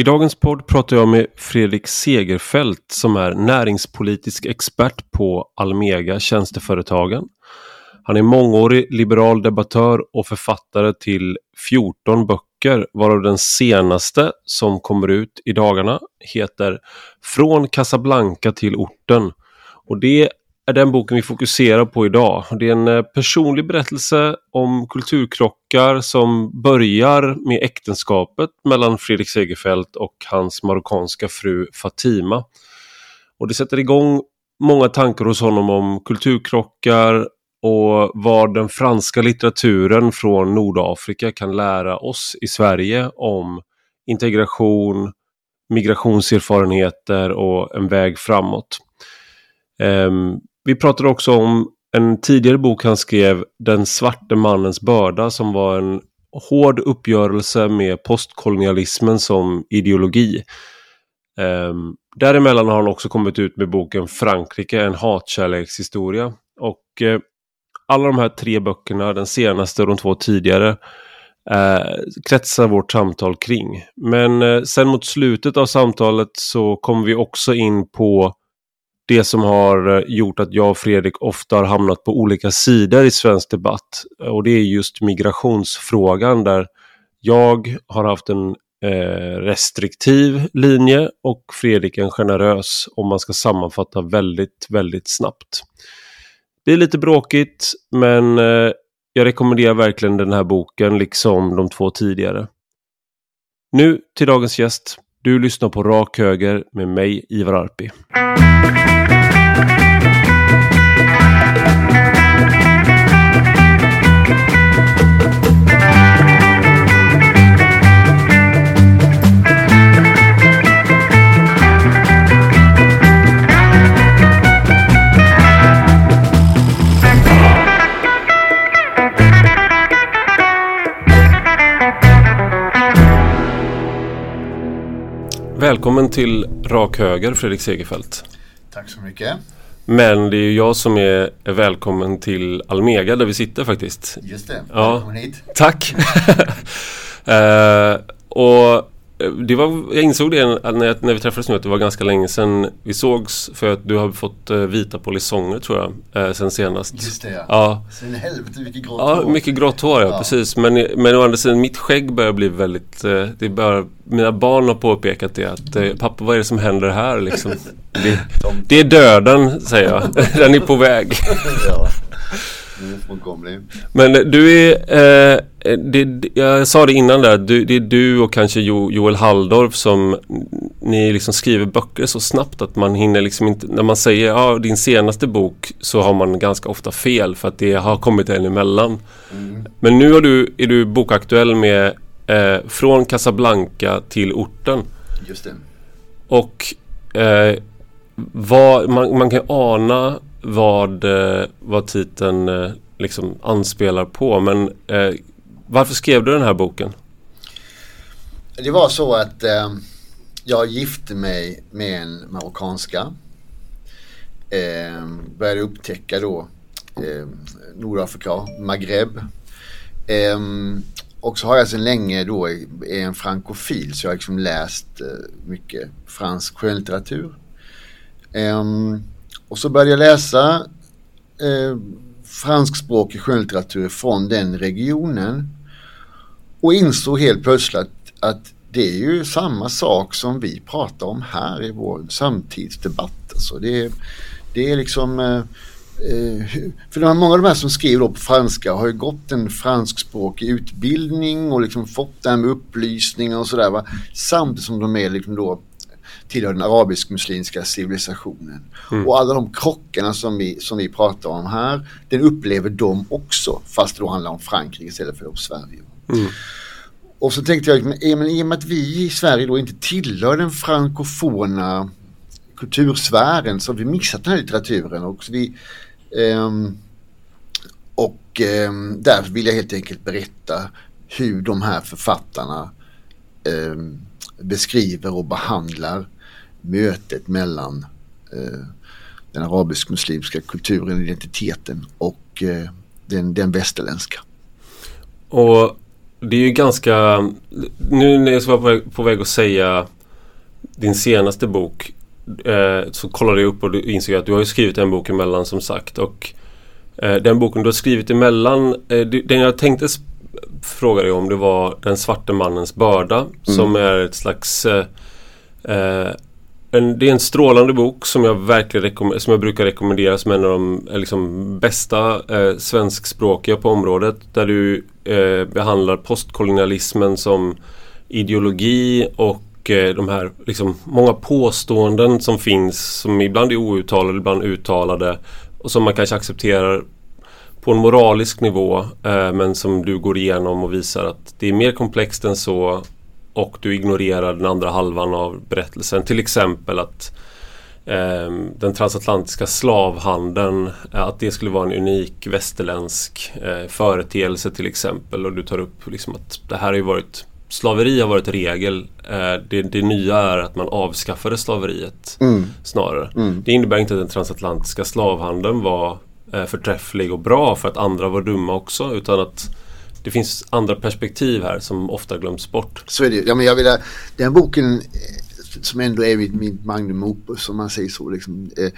I dagens podd pratar jag med Fredrik Segerfeldt som är näringspolitisk expert på Almega Tjänsteföretagen. Han är mångårig liberal debattör och författare till 14 böcker varav den senaste som kommer ut i dagarna heter Från Casablanca till orten. Och det är den boken vi fokuserar på idag. Det är en eh, personlig berättelse om kulturkrockar som börjar med äktenskapet mellan Fredrik Segerfeldt och hans marockanska fru Fatima. Och det sätter igång många tankar hos honom om kulturkrockar och vad den franska litteraturen från Nordafrika kan lära oss i Sverige om integration, migrationserfarenheter och en väg framåt. Um, vi pratade också om en tidigare bok han skrev, Den svarte mannens börda, som var en hård uppgörelse med postkolonialismen som ideologi. Um, däremellan har han också kommit ut med boken Frankrike, en hatkärlekshistoria. Och uh, alla de här tre böckerna, den senaste och de två tidigare, uh, kretsar vårt samtal kring. Men uh, sen mot slutet av samtalet så kommer vi också in på det som har eh, gjort att jag och Fredrik ofta har hamnat på olika sidor i svensk debatt. Eh, och det är just migrationsfrågan där jag har haft en eh, restriktiv linje och Fredrik en generös om man ska sammanfatta väldigt, väldigt snabbt. Det är lite bråkigt men eh, jag rekommenderar verkligen den här boken liksom de två tidigare. Nu till dagens gäst. Du lyssnar på Rak Höger med mig, Ivar Arpi. Välkommen till Rak Höger Fredrik Segerfeldt. Tack så mycket. Men det är jag som är välkommen till Almega där vi sitter faktiskt. Just det, ja. välkommen hit. Tack. uh, och det var, jag insåg det när, jag, när vi träffades nu att det var ganska länge sedan vi sågs för att du har fått uh, vita polisonger tror jag uh, sen senast. Just det ja. ja. Sen helvete mycket grått ja, hår. mycket grått hår ja, ja. precis. Men, men å andra sidan mitt skägg börjar bli väldigt, det börjar, mina barn har påpekat det att pappa vad är det som händer här liksom? Det, det är döden säger jag, den är på väg. ja. Men du är, eh, det, jag sa det innan där, du, det är du och kanske jo, Joel Halldorf som ni liksom skriver böcker så snabbt att man hinner liksom inte, när man säger ja, din senaste bok så har man ganska ofta fel för att det har kommit en emellan. Mm. Men nu har du, är du bokaktuell med eh, Från Casablanca till orten. Just det. Och eh, vad, man, man kan ana vad, eh, vad titeln eh, liksom anspelar på. Men eh, varför skrev du den här boken? Det var så att eh, jag gifte mig med en marockanska. Eh, började upptäcka då eh, Nordafrika, Maghreb. Eh, och så har jag sedan länge då är en frankofil så jag har liksom läst eh, mycket fransk skönlitteratur. Um, och så började jag läsa eh, franskspråkig skönlitteratur från den regionen. Och insåg helt plötsligt att, att det är ju samma sak som vi pratar om här i vår samtidsdebatt. Alltså det, det är liksom eh, eh för många av de här som skriver på franska har ju gått en franskspråkig utbildning och liksom fått det här med upplysning och sådär. Samtidigt som de är liksom då tillhör den arabisk-muslimska civilisationen. Mm. Och alla de krockarna som vi, som vi pratar om här, den upplever de också fast det då handlar om Frankrike istället för om Sverige. Mm. Och så tänkte jag, men, men i och med att vi i Sverige då inte tillhör den frankofona kultursfären så har vi missat den här litteraturen. Och vi, um, och um, därför vill jag helt enkelt berätta hur de här författarna um, beskriver och behandlar mötet mellan eh, den arabisk-muslimska kulturen, identiteten och eh, den, den västerländska. Och det är ju ganska... Nu när jag var på väg att säga din senaste bok eh, så kollade jag upp och insåg att du har skrivit en bok emellan som sagt. Och eh, den boken du har skrivit emellan, eh, den jag tänkte fråga dig om det var Den svarte mannens börda mm. som är ett slags eh, en, det är en strålande bok som jag verkligen som jag brukar rekommendera som en av de eh, liksom, bästa eh, svenskspråkiga på området. Där du eh, behandlar postkolonialismen som ideologi och eh, de här liksom, många påståenden som finns som ibland är outtalade, ibland uttalade och som man kanske accepterar på en moralisk nivå eh, men som du går igenom och visar att det är mer komplext än så och du ignorerar den andra halvan av berättelsen. Till exempel att eh, den transatlantiska slavhandeln, eh, att det skulle vara en unik västerländsk eh, företeelse till exempel. Och du tar upp liksom att det här har ju varit Slaveri har varit regel. Eh, det, det, nya är att man avskaffade slaveriet mm. snarare. Mm. Det innebär inte att den transatlantiska slavhandeln var eh, förträfflig och bra för att andra var dumma också. Utan att det finns andra perspektiv här som ofta glöms bort. Så är det ja, men jag vill, eh, Den boken eh, som ändå är mitt, mitt magnum opus om man säger så. Liksom, eh, eh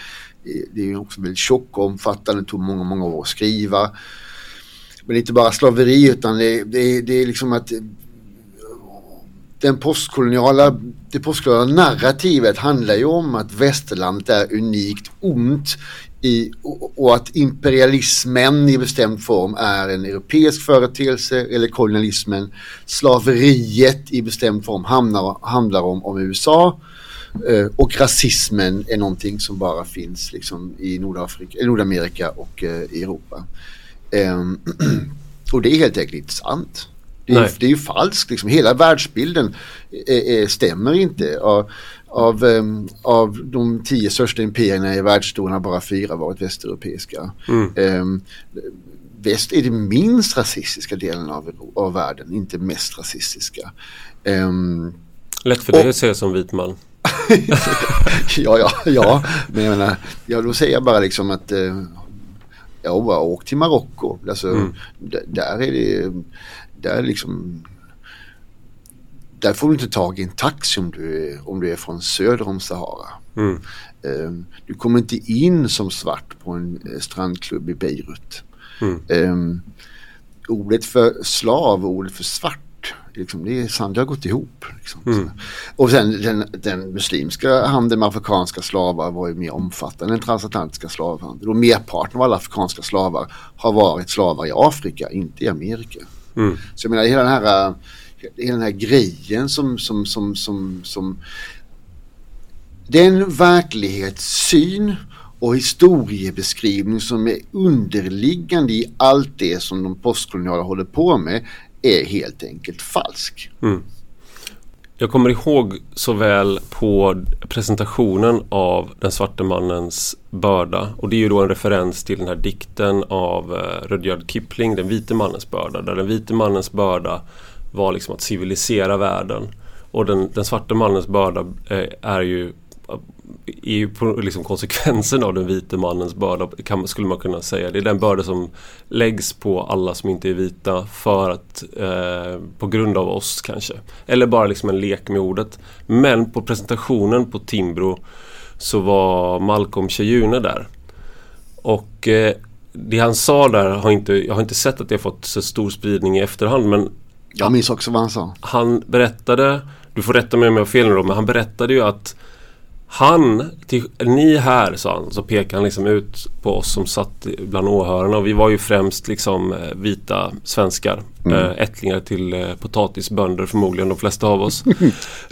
det är också väldigt tjock och omfattande, det tog många, många år att skriva. Men det är inte bara slaveri utan det, det, det är liksom att den postkoloniala, det postkoloniala narrativet handlar ju om att västerlandet är unikt ont i, och att imperialismen i bestämd form är en europeisk företeelse eller kolonialismen. Slaveriet i bestämd form handlar, handlar om, om USA eh, och rasismen är någonting som bara finns liksom i Nordafrika, Nordamerika och eh, i Europa. Eh, och det är helt enkelt inte sant. Det är, det är ju falskt, liksom. hela världsbilden är, är, stämmer inte. Och, av, um, av de tio största imperierna i världshistorien har bara fyra varit västeuropeiska. Mm. Um, väst är den minst rasistiska delen av, av världen, inte mest rasistiska. Um, Lätt för dig att säga som vit man. ja, ja, ja. Men jag menar, ja, då säger jag bara liksom att uh, ja, åk till Marocko. Alltså, mm. Där är det, där är liksom där får du inte tag i en taxi om du, är, om du är från söder om Sahara. Mm. Um, du kommer inte in som svart på en uh, strandklubb i Beirut. Mm. Um, ordet för slav och ordet för svart, liksom, det, är, sant, det har gått ihop. Liksom. Mm. Och sen den, den, muslimska handeln med afrikanska slavar var ju mer omfattande än den transatlantiska slavhandeln. Och merparten av alla afrikanska slavar har varit slavar i Afrika, inte i Amerika. Mm. Så jag menar hela den här uh, hela den här grejen som, som, som, som, som den verklighetssyn och historiebeskrivning som är underliggande i allt det som de postkoloniala håller på med är helt enkelt falsk. Mm. Jag kommer ihåg så väl på presentationen av Den svarte mannens börda och det är ju då en referens till den här dikten av eh, Rudyard Kipling, Den vite mannens börda, där den vite mannens börda var liksom att civilisera världen. Och den, den svarta mannens börda eh, är ju eh, är ju på liksom konsekvensen av den vita mannens börda kan, skulle man kunna säga. Det är den börda som läggs på alla som inte är vita för att eh, på grund av oss kanske. Eller bara liksom en lek med ordet. Men på presentationen på Timbro så var Malcolm Cheyune där. Och eh, det han sa där har inte, jag har inte sett att det har fått så stor spridning i efterhand men jag minns också vad han sa. Han berättade, du får rätta mig om jag har fel nu då, men han berättade ju att han, till, ni här sa han, så pekade han liksom ut på oss som satt bland åhörarna. Och vi var ju främst liksom eh, vita svenskar. Mm. Äh, ättlingar till äh, potatisbönder förmodligen de flesta av oss.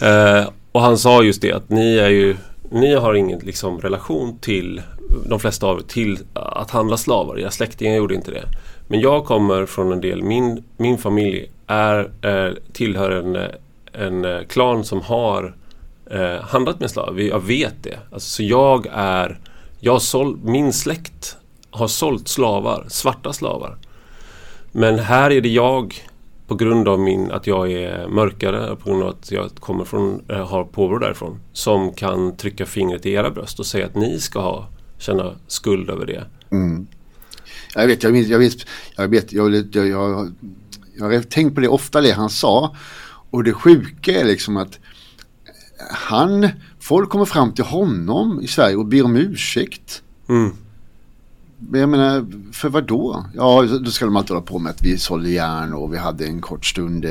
äh, och han sa just det att ni är ju Ni har ingen liksom relation till de flesta av er till att handla slavar. Era släktingar gjorde inte det. Men jag kommer från en del, min, min familj är, är, tillhör en, en eh, klan som har eh, handlat med slavar. Jag vet det. Alltså, så jag är, jag såld, min släkt har sålt slavar, svarta slavar. Men här är det jag på grund av min, att jag är mörkare, på grund av att jag kommer från, äh, har påbrå därifrån, som kan trycka fingret i era bröst och säga att ni ska ha, känna skuld över det. Mm. Jag vet, jag vet, jag vet, jag vet, jag, jag, jag Jag har tänkt på det ofta, det han sa. Och det sjuka är liksom att han, folk kommer fram till honom i Sverige och ber om ursäkt. Mm. Men jag menar, för vad då? Ja, då ska de alltid hålla på med att vi sålde järn och vi hade en kort stund eh,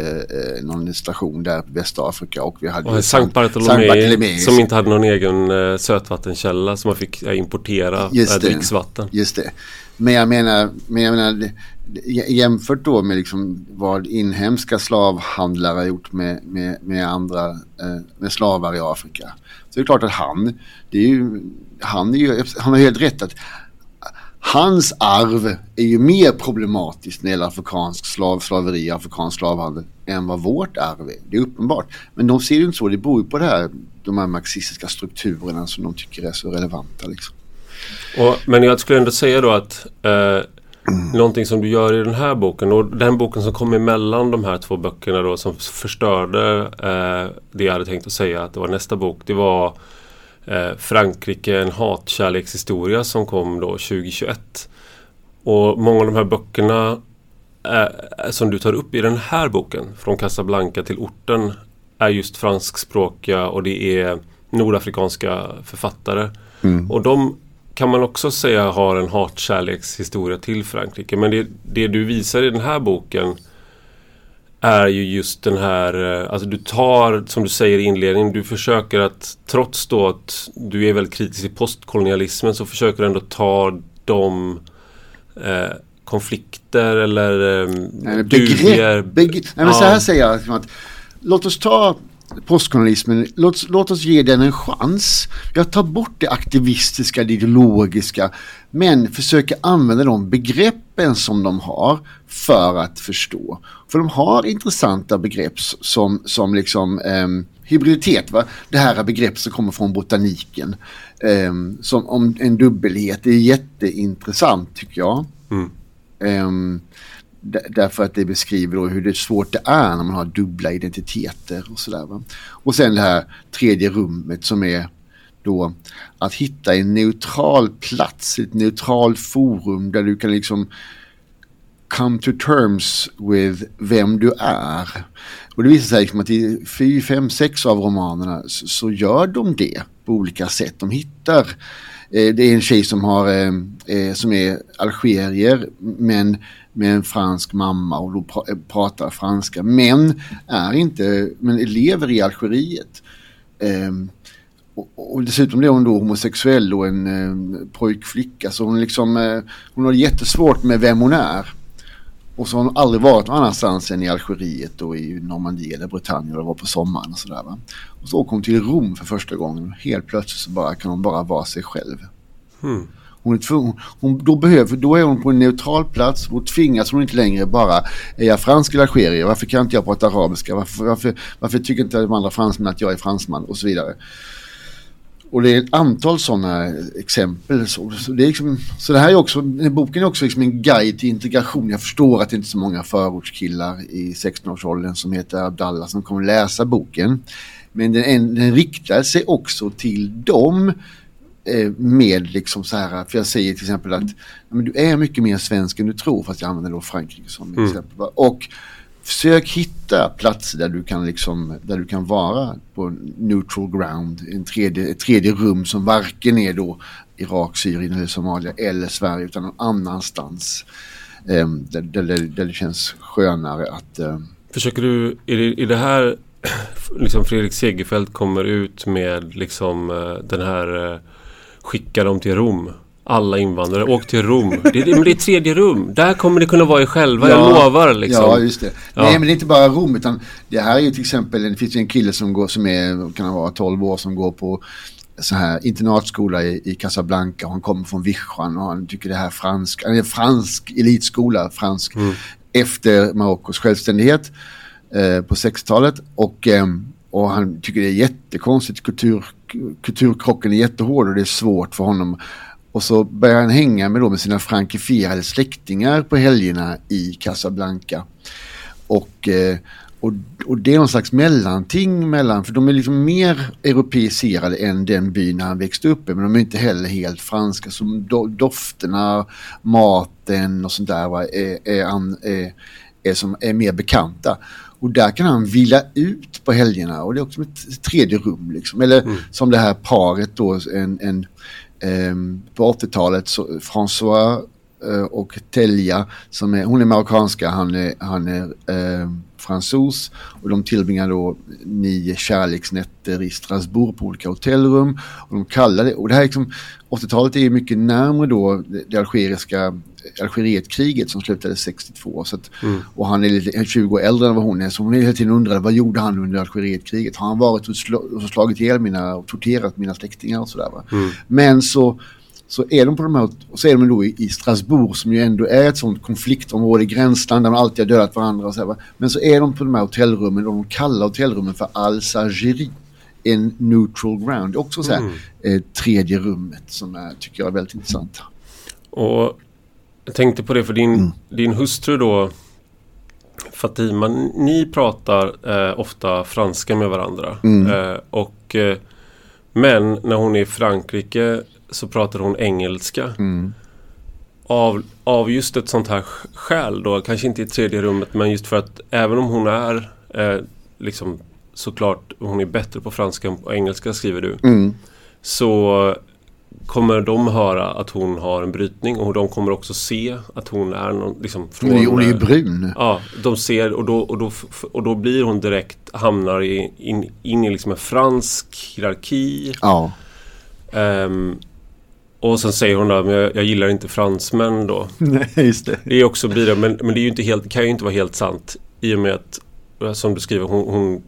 någon station där på Västafrika och vi hade... Och Sankt Bartolomé som inte hade någon egen eh, sötvattenkälla som man fick eh, importera Just eh, dricksvatten. Just det. Men jag menar, men jag menar jämfört då med liksom vad inhemska slavhandlare har gjort med, med, med andra eh, med slavar i Afrika. Så det är klart att han, det är ju, han, är ju, han har helt rätt att hans arv är ju mer problematiskt när det gäller afrikansk slav, slaveri, afrikansk slavhandel än vad vårt arv är. Det är uppenbart. Men de ser ju inte så. Det beror ju på det här, de här marxistiska strukturerna som de tycker är så relevanta. Liksom. Och, men jag skulle ändå säga då att eh, någonting som du gör i den här boken och den boken som kom emellan de här två böckerna då som förstörde eh, det jag hade tänkt att säga att det var nästa bok. Det var eh, Frankrike en hatkärlekshistoria som kom då 2021. Och många av de här böckerna eh, som du tar upp i den här boken, Från Casablanca till orten, är just franskspråkiga och det är nordafrikanska författare. Mm. Och de kan man också säga har en hatkärlekshistoria till Frankrike. Men det, det du visar i den här boken är ju just den här, eh, alltså du tar, som du säger i inledningen, du försöker att trots då att du är väldigt kritisk till postkolonialismen så försöker du ändå ta de eh, konflikter eller eh, Nej, begrepp, begrepp, nej, men så här säger jag att låt oss ta postkolonialismen, låt, låt oss ge den en chans. Jag tar bort det aktivistiska, det ideologiska, men försöker använda de begreppen som de har för att förstå. För de har intressanta begrepp som, som liksom um, hybriditet, va? det här är begrepp som kommer från botaniken. Um, som om en dubbelhet, det är jätteintressant tycker jag. Mm. Um, Därför att det beskriver då hur det svårt det är när man har dubbla identiteter och sådär. Och sen det här tredje rummet som är då att hitta en neutral plats, ett neutralt forum där du kan liksom come to terms with vem du är. Och det visar sig liksom att i 4, 5, 6 av romanerna så, så, gör de det på olika sätt. De hittar, eh, det är en tjej som, har, eh, eh som är algerier men med en fransk mamma och då pratar franska. Men är inte, men lever i Algeriet. Um, och, och dessutom är hon då homosexuell och en eh, pojkflicka. Så hon, liksom, eh, hon har jättesvårt med vem hon är. Och så har hon aldrig varit någon annanstans än i Algeriet och i Normandie eller Bretagne och var på sommaren och sådär. Och så åker hon till Rom för första gången. Helt plötsligt så bara, kan hon bara vara sig själv. Hmm. Hon är tvungen, hon, då, behöver, då är hon på en neutral plats. Då tvingas hon inte längre bara, är jag fransk eller algerier? Varför kan inte jag prata arabiska? Varför, varför, varför tycker inte de andra fransmän att jag är fransman? Och så vidare. Och det är ett antal sådana exempel. Så, så, det, är liksom, så det här är också, boken är också liksom en guide till integration. Jag förstår att det inte är så många förortskillar i 16-årsåldern som heter Abdallah som kommer läsa boken. Men den, den riktar sig också till dem med liksom så här, för jag säger till exempel att men du är mycket mer svensk än du tror, fast jag använder då Frankrike som mm. exempel. Och försök hitta platser där du kan liksom, där du kan vara på neutral ground, en tredje, ett tredje rum som varken är då Irak, Syrien eller Somalia eller Sverige utan någon annanstans. Um, där, där, där, det känns skönare att... Um... Försöker du i det, det här, liksom Fredrik Segerfeldt kommer ut med liksom uh, den här uh, skicka dem till Rom. Alla invandrare, åk till Rom. Det, det, men det är tredje rum. Där kommer ni kunna vara er själva, ja, jag lovar. Liksom. Ja, just det. Ja. Nej, men det är inte bara Rom, utan det här är ju till exempel, det finns ju en kille som går, som är, kan vara 12 år, som går på så här internatskola i, i Casablanca. Han kommer från Vischan och han tycker det här är fransk, en fransk elitskola, fransk, mm. efter Marockos självständighet eh, på 60-talet. Och, eh, och han tycker det är jättekonstigt, kultur, kulturkrocken är jättehård och det är svårt för honom. Och så börjar han hänga med, då med sina frankifierade släktingar på helgerna i Casablanca. Och, eh, och, och det är någon slags mellanting mellan, för de är liksom mer europeiserade än den byn han växte upp i, men de är inte heller helt franska. Så dofterna, maten och sånt där va, är, är, är, är, som är mer bekanta. Och där kan han vila ut på helgerna och det är också ett tredje rum. Liksom. Eller mm. som det här paret då, en, en, um, på 80-talet, François uh, och Telja, som är, hon är marockanska, han är, han är uh, fransos och de tillbringar då nio kärleksnätter i Strasbourg på olika hotellrum. Och de kallar det, och det här liksom, 80-talet är mycket närmare då det algeriska Algerietkriget som slutade 62. Så att, mm. Och han är lite, 20 år äldre än vad hon är. Så hon är hela tiden undrade vad gjorde han under Algerietkriget? Har han varit och, sl och slagit ihjäl mina och torterat mina släktingar och sådär. Mm. Men så så är de på de här, så är de då i, i Strasbourg som ju ändå är ett sånt konfliktområde, gränsland där man alltid har dödat varandra och så här, Men så är de på de här hotellrummen och de kallar hotellrummen för Al-Sagiri. En neutral ground. Också så här, mm. eh, tredje rummet som är, tycker jag är väldigt intressant. Och jag tänkte på det för din, mm. din hustru då Fatima, ni pratar eh, ofta franska med varandra. Mm. Eh, och, eh, men när hon är i Frankrike så pratar hon engelska. Mm. Av, av just ett sånt här skäl då, kanske inte i tredje rummet men just för att även om hon är eh, liksom såklart hon är bättre på franska än på engelska skriver du. Mm. Så kommer de höra att hon har en brytning och de kommer också se att hon är någon, liksom från, Hon är ju brun. Ja, de ser och då, och då, och då blir hon direkt, hamnar i, in, in i liksom en fransk hierarki. Ja. Um, och sen säger hon då, men jag, jag gillar inte fransmän då. Nej, just det. Det är också blir det, men, men det är ju inte helt, kan ju inte vara helt sant. I och med att, som du skriver, hon, hon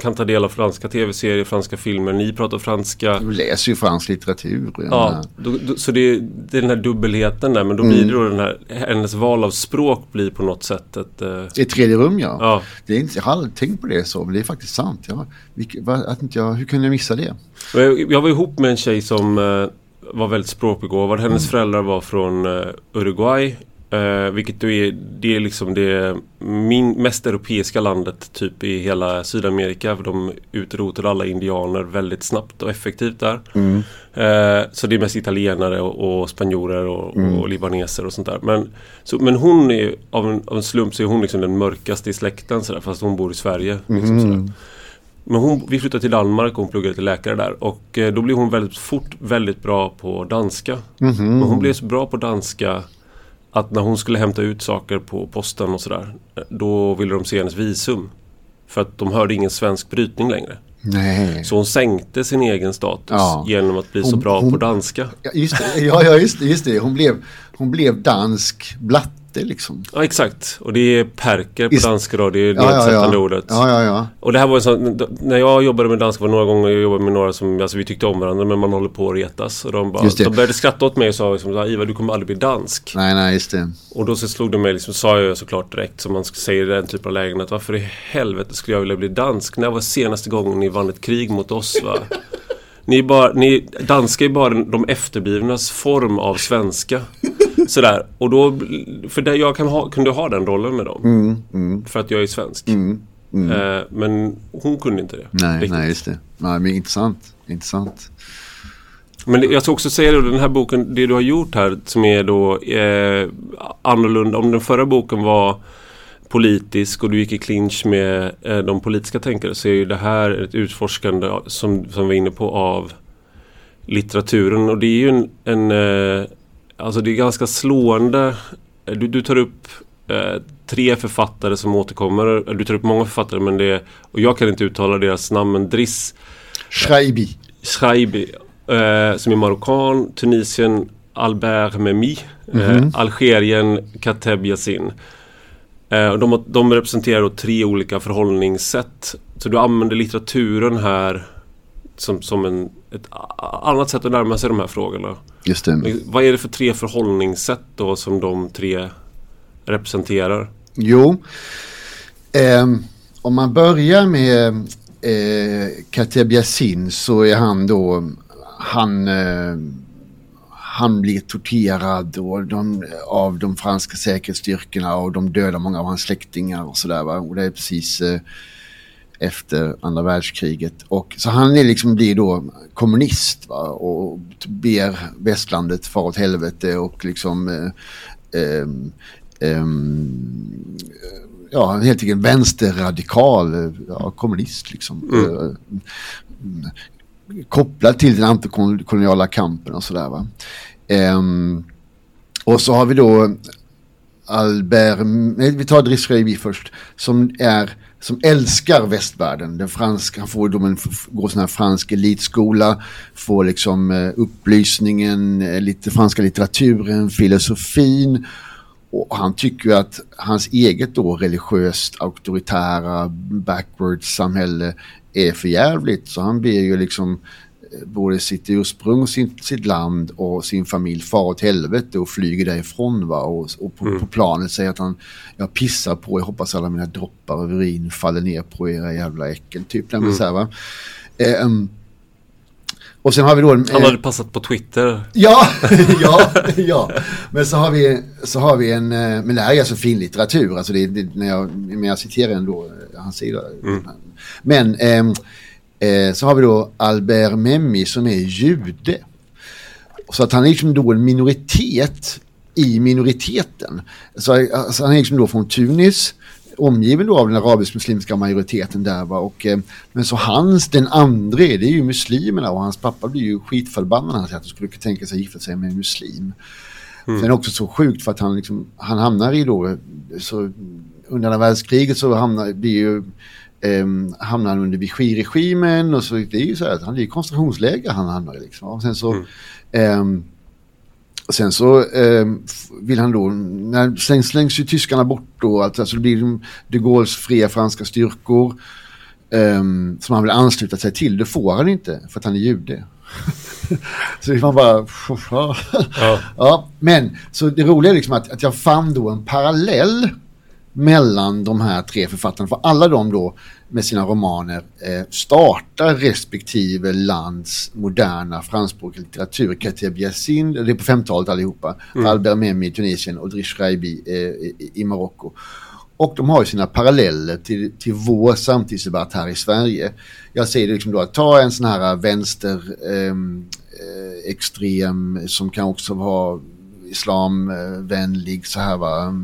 kan ta del av franska tv-serier, franska filmer. Ni pratar franska. Du läser ju fransk litteratur. Ja, då, då, så det är, det är den här dubbelheten där. Men då mm. blir det då den här, hennes val av språk blir på något sätt ett... Uh... Ett tredje rum ja. ja. Det är inte, jag har aldrig tänkt på det så, men det är faktiskt sant. Jag, vilk, inte jag, hur kunde jag missa det? Jag, jag var ihop med en tjej som uh, var väldigt språkbegåvad. Hennes mm. föräldrar var från uh, Uruguay. Uh, vilket då är, det är liksom det min, mest europeiska landet typ i hela Sydamerika. För de utrotade alla indianer väldigt snabbt och effektivt där. Mm. Uh, så det är mest italienare och, och spanjorer och, mm. och, libaneser och sånt där. Men, så, men hon är av en, av en slump så är hon liksom den mörkaste i släkten sådär, fast hon bor i Sverige. Liksom, mm. Men hon, vi flyttade till Danmark och hon pluggade till läkare där. Och eh, då blev hon väldigt fort väldigt bra på danska. Men hon blev så bra på danska att när hon skulle hämta ut saker på posten och sådär. Då ville de se hennes visum. För att de hörde ingen svensk brytning längre. Nej. Så hon sänkte sin egen status ja. genom att bli hon, så bra hon, på danska. Ja, just det. Ja, just, det, just det. Hon blev, hon blev dansk blatt inte liksom. Ja exakt. Och det är perker på Is danska då. Det är det ja, nedsättande ja, ordet. Ja, ja, ja. Och det här var en sån, när jag jobbade med danska var några gånger jag jobbade med några som, alltså vi tyckte om varandra men man håller på att retas. Och de, bara, de började skratta åt mig och sa liksom, Ivar du kommer aldrig bli dansk. Nej, nej, just det. Och då så slog det mig, liksom, sa jag såklart direkt som man säger i den typen av lägen att varför i helvete skulle jag vilja bli dansk? När var senaste gången ni vann ett krig mot oss va? Ni bara, ni, danska är bara de efterblivnas form av svenska. Sådär. Och då, för det, jag kan ha, kunde ha den rollen med dem. Mm, mm. För att jag är svensk. Mm, mm. eh, men hon kunde inte det. Nej, riktigt. nej just det. Nej, men intressant. intressant. Men jag ska också säga det, den här boken, det du har gjort här som är då eh, annorlunda. Om den förra boken var politisk och du gick i clinch med eh, de politiska tänkare så är ju det här ett utforskande som, som vi är inne på av litteraturen och det är ju en, en eh, alltså det är ganska slående. Du, du tar upp eh, tre författare som återkommer. Du tar upp många författare men det är, och jag kan inte uttala deras namn men Driss Shraibi Shraibi eh, som är marockan, Tunisien Albert Memi, mm -hmm. eh, Algerien Kateb Yassin. Eh, de, de representerar tre olika förhållningssätt. Så du använder litteraturen här som, som en, ett annat sätt att närma sig de här frågorna. Just det. Vad är det för tre förhållningssätt då som de tre representerar? Jo, eh, om man börjar med eh, Yassin så är han då, han eh, han blir torterad och de, av de franska säkerhetsstyrkorna och de dödar många av hans släktingar och sådär. Och det är precis eh, efter andra världskriget. Och, så han är liksom, blir då kommunist va? och ber västlandet fara åt helvete och liksom eh, eh, ja, helt enkelt vänsterradikal, ja, kommunist liksom. Mm. kopplad till den antikoloniala kampen och sådär va. Um, och så har vi då Albert, nej, vi tar Driss Reiby först, som är som älskar västvärlden. Den franska, han får då en, går sån här fransk elitskola, får liksom eh, upplysningen, eh, lite franska litteraturen, filosofin. Och han tycker ju att hans eget då religiöst auktoritära backwards samhälle är för jävligt. Så han blir ju liksom både sitt ursprung, sitt, sitt land och sin familj far åt helvete och flyger därifrån. Va? Och, och på, mm. på, planet säger att han, jag pissar på, jag hoppas alla mina droppar av urin faller ner på era jävla äckel. Typ, mm. så här, va? Eh, um, och sen har vi då... En, han hade passat på Twitter. Ja, ja, ja. Men så har vi, så har vi en, eh, men det här är alltså fin litteratur, alltså det, det, när jag, men jag citerar ändå eh, hans sida. Mm. Men eh, Eh, så har vi då Albert Memmi som är jude. Så att han är liksom då en minoritet i minoriteten. Så alltså han är liksom då från Tunis, omgiven då av den arabisk-muslimska majoriteten där. Va? Och, eh, men så hans, den andra, det är ju muslimerna och hans pappa blir ju skitförbannad när han säger att han skulle kunna tänka sig gifta sig med en muslim. Mm. Sen också så sjukt för att han, liksom, han hamnar i då, så under andra världskriget så hamnar, blir ju eh, hamnar han under Vichy-regimen och så det är ju så att han är i koncentrationsläger han hamnar i liksom. Och sen så mm. eh, Sen så eh, vill han då, när, sen slängs ju tyskarna bort då, alltså, alltså det blir de Gaulles fria franska styrkor som han vill ansluta sig till. Det får han inte för att han är jude. så det var bara... ja. ja. Men så det roliga är liksom att, att jag fann då en parallell mellan de här tre författarna. För alla de då med sina romaner eh, startar respektive lands moderna franskspråkiga litteratur. Kateb Yassin, det är på 50-talet allihopa. Mm. Albert Memmi i Tunisien och Drish Raibi eh, i, i Marocko. Och de har ju sina paralleller till, till vår samtidsdebatt här i Sverige. Jag säger det liksom då att ta en sån här vänster ehm, eh, extrem som kan också vara islamvänlig så här va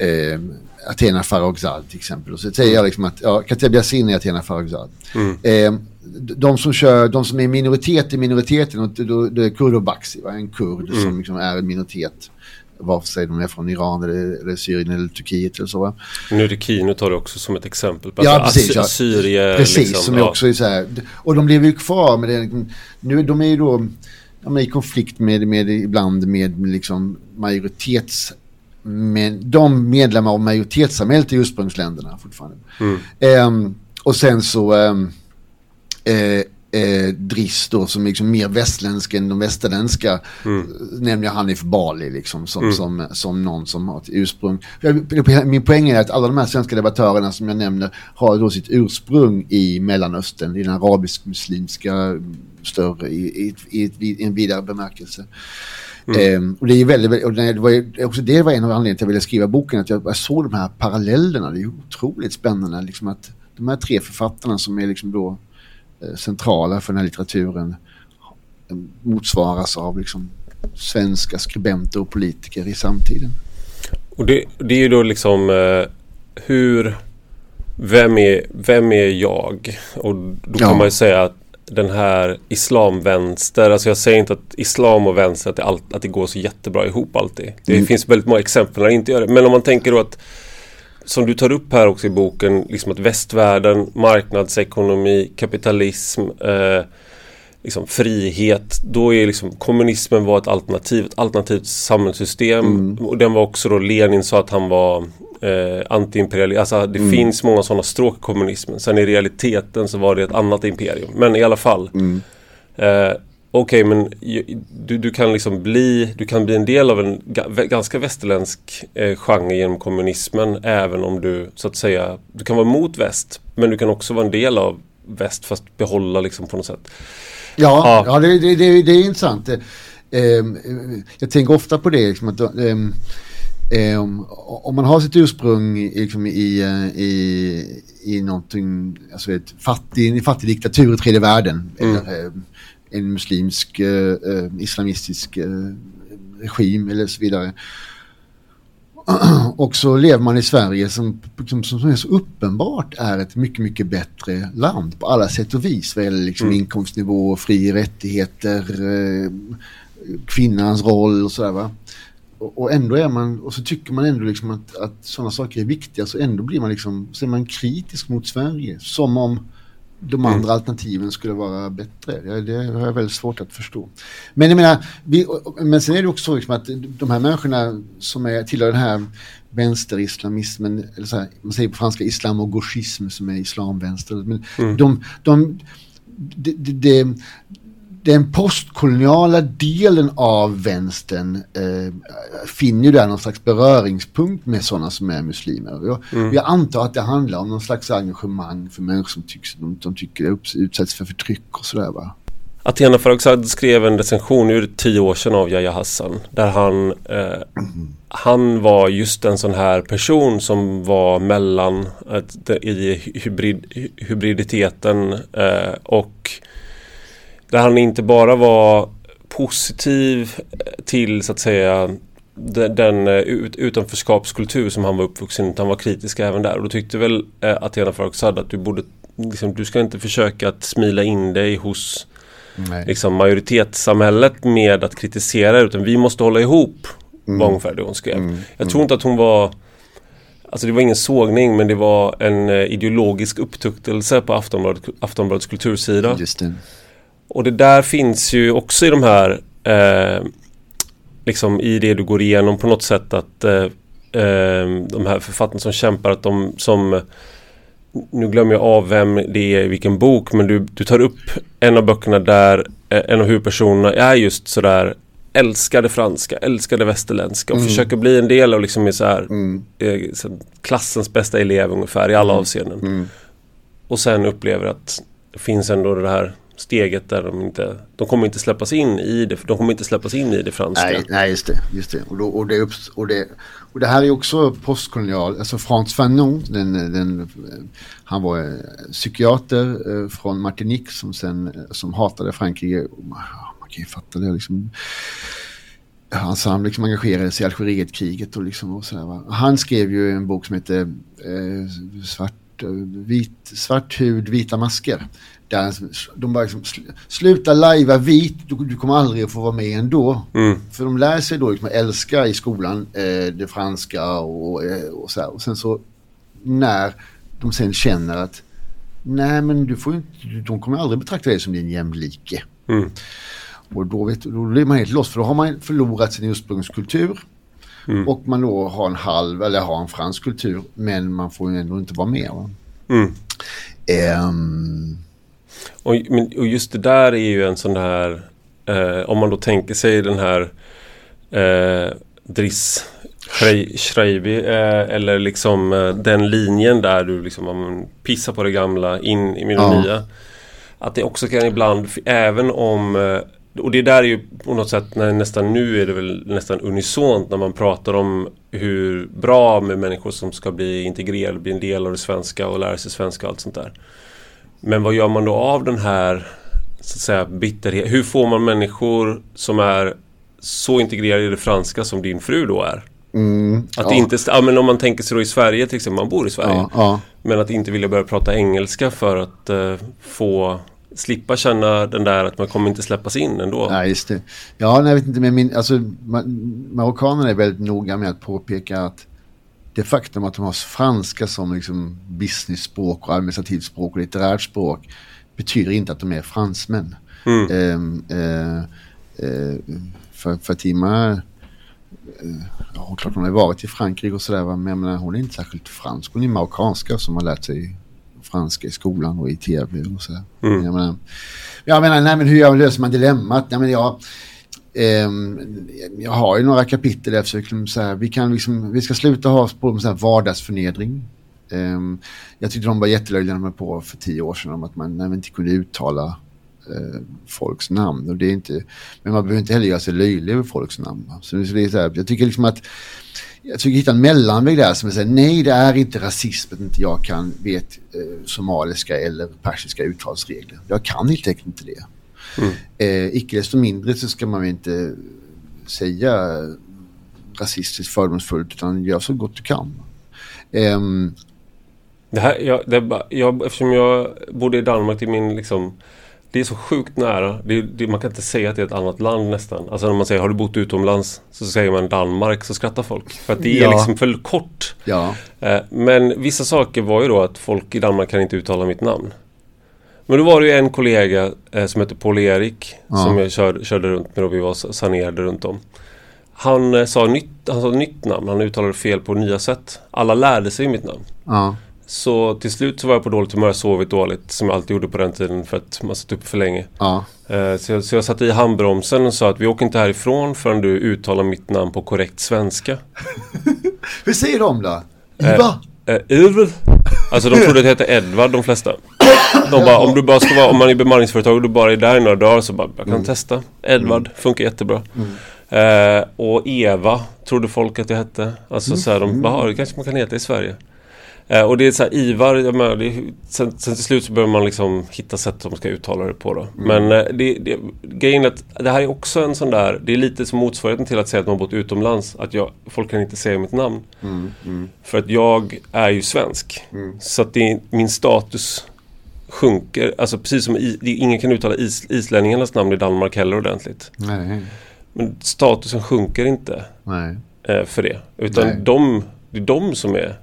eh, Athena Farrokhzad till exempel. Och så säger jag liksom att ja, Kateb Yassin är Athena Farrokhzad. Mm. Eh, de som kör, de som är minoritet i minoriteten, och då, det är kurd och baxi, va? en kurd mm. som liksom är en minoritet. Varför säger de är från Iran eller, eller Syrien eller Turkiet eller så. Va? Nu är det Kino tar du också som ett exempel. På ja, precis. Ja. Syrie, precis, liksom, som ja. också är så här. Och de lever ju kvar med det. Nu, de är ju då de är i konflikt med, med ibland med liksom majoritets men de medlemmar av majoritetssamhället i ursprungsländerna fortfarande. Mm. Eh, och sen så ehm, eh, eh, Driss då som liksom mer västländsk än de västerländska. Mm. Nämner jag Hanif Bali liksom som, mm. som, som någon som har ett ursprung. Min poäng är att alla de här svenska debattörerna som jag nämner har då sitt ursprung i Mellanöstern, i den arabisk-muslimska större, i, i, i, i en vidare bemärkelse. Mm. Ehm, och det är väldigt, och det var, också det var en av anledningarna till att jag ville skriva boken, att jag, jag såg de här parallellerna. Det är otroligt spännande liksom att de här tre författarna som är liksom då eh, centrala för den här litteraturen eh, motsvaras av liksom svenska skribenter och politiker i samtiden. Och det, det är ju då liksom eh, hur vem är, vem är jag? Och då kan man ju säga att den här islamvänster, alltså jag säger inte att islam och vänster att det, all, att det går så jättebra ihop alltid. Det mm. finns väldigt många exempel när det inte gör det. Men om man tänker då att som du tar upp här också i boken, liksom att västvärlden, marknadsekonomi, kapitalism, eh, liksom frihet. Då är liksom kommunismen var ett alternativ, ett alternativt samhällssystem. Mm. Och den var också då, Lenin sa att han var eh, antiimperialist. Alltså det mm. finns många sådana stråk i kommunismen. Sen i realiteten så var det ett annat imperium. Men i alla fall. Mm. Eh, Okej, okay, men du, du kan liksom bli, du kan bli en del av en ganska västerländsk eh, genre genom kommunismen. Även om du så att säga, du kan vara mot väst. Men du kan också vara en del av väst fast behålla liksom på något sätt. Ja, ja. ja det, det, det, det är intressant. Eh, jag tänker ofta på det. Liksom, att, Eh, om man har sitt ursprung liksom, i, eh, i, i någonting, alltså ett fattig, en fattig diktatur i tredje världen. Mm. Eller eh, en muslimsk, eh, islamistisk eh, regim eller så vidare. och så lever man i Sverige som, som, som så uppenbart är ett mycket, mycket bättre land på alla sätt och vis. Vad gäller liksom mm. inkomstnivå, fri rättigheter, eh, kvinnans roll och sådär va. Och, och, ändå är man, och så tycker man ändå liksom att, att sådana saker är viktiga så ändå blir man liksom, så är man kritisk mot Sverige. Som om de andra mm. alternativen skulle vara bättre. Det, det har jag väldigt svårt att förstå. Men jag menar, vi, men sen är det också så liksom att de här människorna som är, tillhör den här vänsterislamismen, eller så här, man säger på franska islam och gauchism som är islamvänster. Men mm. de, de, de, de, den postkoloniala delen av vänstern eh, finner ju där någon slags beröringspunkt med sådana som är muslimer. Jag, mm. jag, antar att det handlar om någon slags engagemang för människor som tycks, de, de tycker det utsätts för förtryck och sådär va. Athena Farrokhzad skrev en recension nu tio år sedan av Yahya Hassan där han eh, mm. Han var just en sån här person som var mellan ett, i hybrid, hybriditeten eh, och där han inte bara var positiv till så att säga den eh, utanförskapskultur som han var uppvuxen utan han var kritisk även där. Och då tyckte väl eh, Athena Farrokhzad att du borde liksom, du ska inte försöka att smila in dig hos liksom, majoritetssamhället med att kritisera utan vi måste hålla ihop mm. var ungefär det hon skrev. Mm. Jag tror inte att hon var Alltså det var ingen sågning men det var en eh, ideologisk upptuktelse på Aftonbladet, Aftonbladets kultursida. Just det. Och det där finns ju också i de här eh, liksom i det du går igenom på något sätt att eh, eh, de här författarna som kämpar att de som nu glömmer jag av vem det är i vilken bok men du, du tar upp en av böckerna där eh, en av huvudpersonerna är just sådär älskade franska, älskade västerländska och mm. försöker bli en del av liksom så här, mm. eh, klassens bästa elev ungefär i alla mm. avseenden. Mm. Och sen upplever att det finns ändå det här steget där de inte De kommer inte släppas in i det De kommer inte släppas in i det franska Nej, nej just det, just det. Och, då, och, det, och, det, och det här är också postkolonial Alltså Frans Fanon den, den, Han var eh, psykiater eh, från Martinique som sen eh, Som hatade Frankrike Man kan ju fatta det liksom Alltså han liksom engagerade sig i Algerietkriget och liksom och sådär va? Han skrev ju en bok som heter eh, Svart, vit, svart hud, vita masker. Där de bara liksom, sluta lajva vit, du, du, kommer aldrig att få vara med ändå. Mm. För de lär sig då liksom att älska i skolan eh, det franska och, eh, och så här. Och sen så när de sen känner att nej men du får inte, de kommer aldrig betrakta dig som din jämlike. Mm. Och då, vet, då blir man helt lost för då har man förlorat sin ursprungskultur. Mm. Och man då har en halv eller har en fransk kultur men man får ju ändå inte vara med. Mm. Um, och, och, just det där är ju en sån här eh, Om man då tänker sig den här eh, Driss Schreiby eh, eller liksom eh, den linjen där du liksom pissar på det gamla in i det ja. nya. Att det också kan ibland, även om eh, och det där är ju på något sätt när nästan nu är det väl nästan unisont när man pratar om hur bra med människor som ska bli integrerade, bli en del av det svenska och lära sig svenska och allt sånt där. Men vad gör man då av den här så att säga bitterhet? Hur får man människor som är så integrerade i det franska som din fru då är? Mm, att ja. inte, ja, men om man tänker sig då i Sverige till exempel, man bor i Sverige. Ja, ja. Men att inte vilja börja prata engelska för att uh, få slippa känna den där att man kommer inte släppas in ändå. Nej, just det. Ja, nej, jag vet inte, men min, alltså, marockanerna är väldigt noga med att påpeka att det faktum att de har franska som liksom business-språk och administrativt språk och litterärt språk betyder inte att de är fransmän. Mm. Eh, eh, eh, för Fatima, eh, ja, klart hon har varit i Frankrike och sådär, men jag menar, hon är inte särskilt fransk. Hon är marockanska som har lärt sig franska i skolan och i tv och sådär. Mm. Jag menar, jag menar nej, men hur löser man dilemmat? Jag, menar, jag, Ehm, jag har ju några kapitel där jag försöker liksom så här, vi, kan liksom, vi ska sluta ha på med så här vardagsförnedring. Um, jag tyckte de var jättelöjliga när de på för tio år sedan om att man, man inte kunde uttala uh, folks namn. Och det är inte, men man behöver inte heller göra sig löjlig över folks namn. Så det är så här, jag tycker liksom att jag försöker hitta en mellanväg där som säger nej det är inte rasism att inte jag kan vet eh, somaliska eller persiska uttalsregler. Jag kan helt enkelt inte det. Mm. Eh, icke desto mindre så ska man inte säga rasistiskt fördomsfullt utan gör så gott du kan. Um, det här, jag, det, jag, eftersom jag bodde i Danmark till min liksom det är så sjukt nära. Det, det, man kan inte säga att det är ett annat land nästan. Alltså när man säger har du bott utomlands så säger man Danmark så skrattar folk. För att det ja. är liksom för kort. Ja. Eh, men vissa saker var ju då att folk i Danmark kan inte uttala mitt namn. Men då var det ju en kollega eh, som hette Paul-Erik ja. som jag körde, körde runt med och vi var sanerade runt om. Han, eh, sa nytt, han sa nytt namn, han uttalade fel på nya sätt. Alla lärde sig mitt namn. Ja. Så till slut så var jag på dåligt humör, sovit dåligt som jag alltid gjorde på den tiden för att man satt uppe för länge. Ja. Eh, så, jag, så jag satte i handbromsen och sa att vi åker inte härifrån förrän du uttalar mitt namn på korrekt svenska. Hur säger de då? Iva? Eh, eh, Alltså de trodde att det hette Edvard de flesta. De bara, om du bara ska vara, om man är bemanningsföretag och du bara är där i några dagar så bara, jag kan mm. testa. Edvard, mm. funkar jättebra. Mm. Eh, och Eva trodde folk att det hette. Alltså mm. så här, de bara, det kanske man kan heta i Sverige. Eh, och det är så här, Ivar, jag menar, det är, sen, sen till slut så behöver man liksom hitta sätt som ska uttala det på då. Mm. Men eh, det, det, grejen är att det här är också en sån där, det är lite som motsvarigheten till att säga att man har bott utomlands. Att jag, folk kan inte säga mitt namn. Mm, mm. För att jag är ju svensk. Mm. Så att det, min status sjunker. Alltså precis som i, ingen kan uttala is, islänningarnas namn i Danmark heller ordentligt. Nej. Men statusen sjunker inte Nej. Eh, för det. Utan de, det är de som är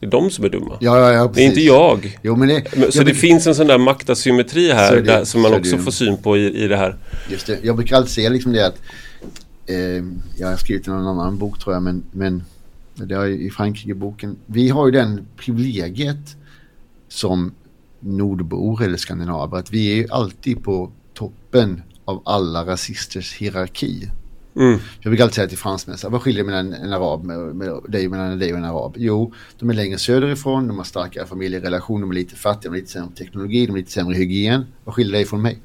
det är de som är dumma. Ja, ja, ja, det är inte jag. Jo, men det, så det men, finns en sån där maktasymmetri här det, där, som man också får syn på i, i det här. Just det. Jag brukar alltid säga liksom det att eh, jag har skrivit i någon annan bok tror jag men, men det är i Frankrike-boken. Vi har ju den privilegiet som nordbor eller skandinaver att vi är alltid på toppen av alla rasisters hierarki. Mm. Jag brukar alltid säga till fransmän, vad skiljer mellan en arab med, med dig, mellan dig och en arab? Jo, de är längre söderifrån, de har starkare familjerelationer, de är lite fattiga, de har lite sämre teknologi, de har lite sämre hygien. Vad skiljer dig från mig?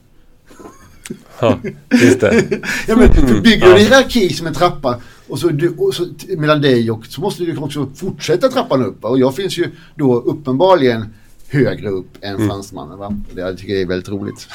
Ja, just det. ja, men för bygger du en hierarki som en trappa och så, du, och så mellan dig och så måste du också fortsätta trappan upp. Och jag finns ju då uppenbarligen högre upp än mm. fransmannen. Va? Det, jag tycker det är väldigt roligt.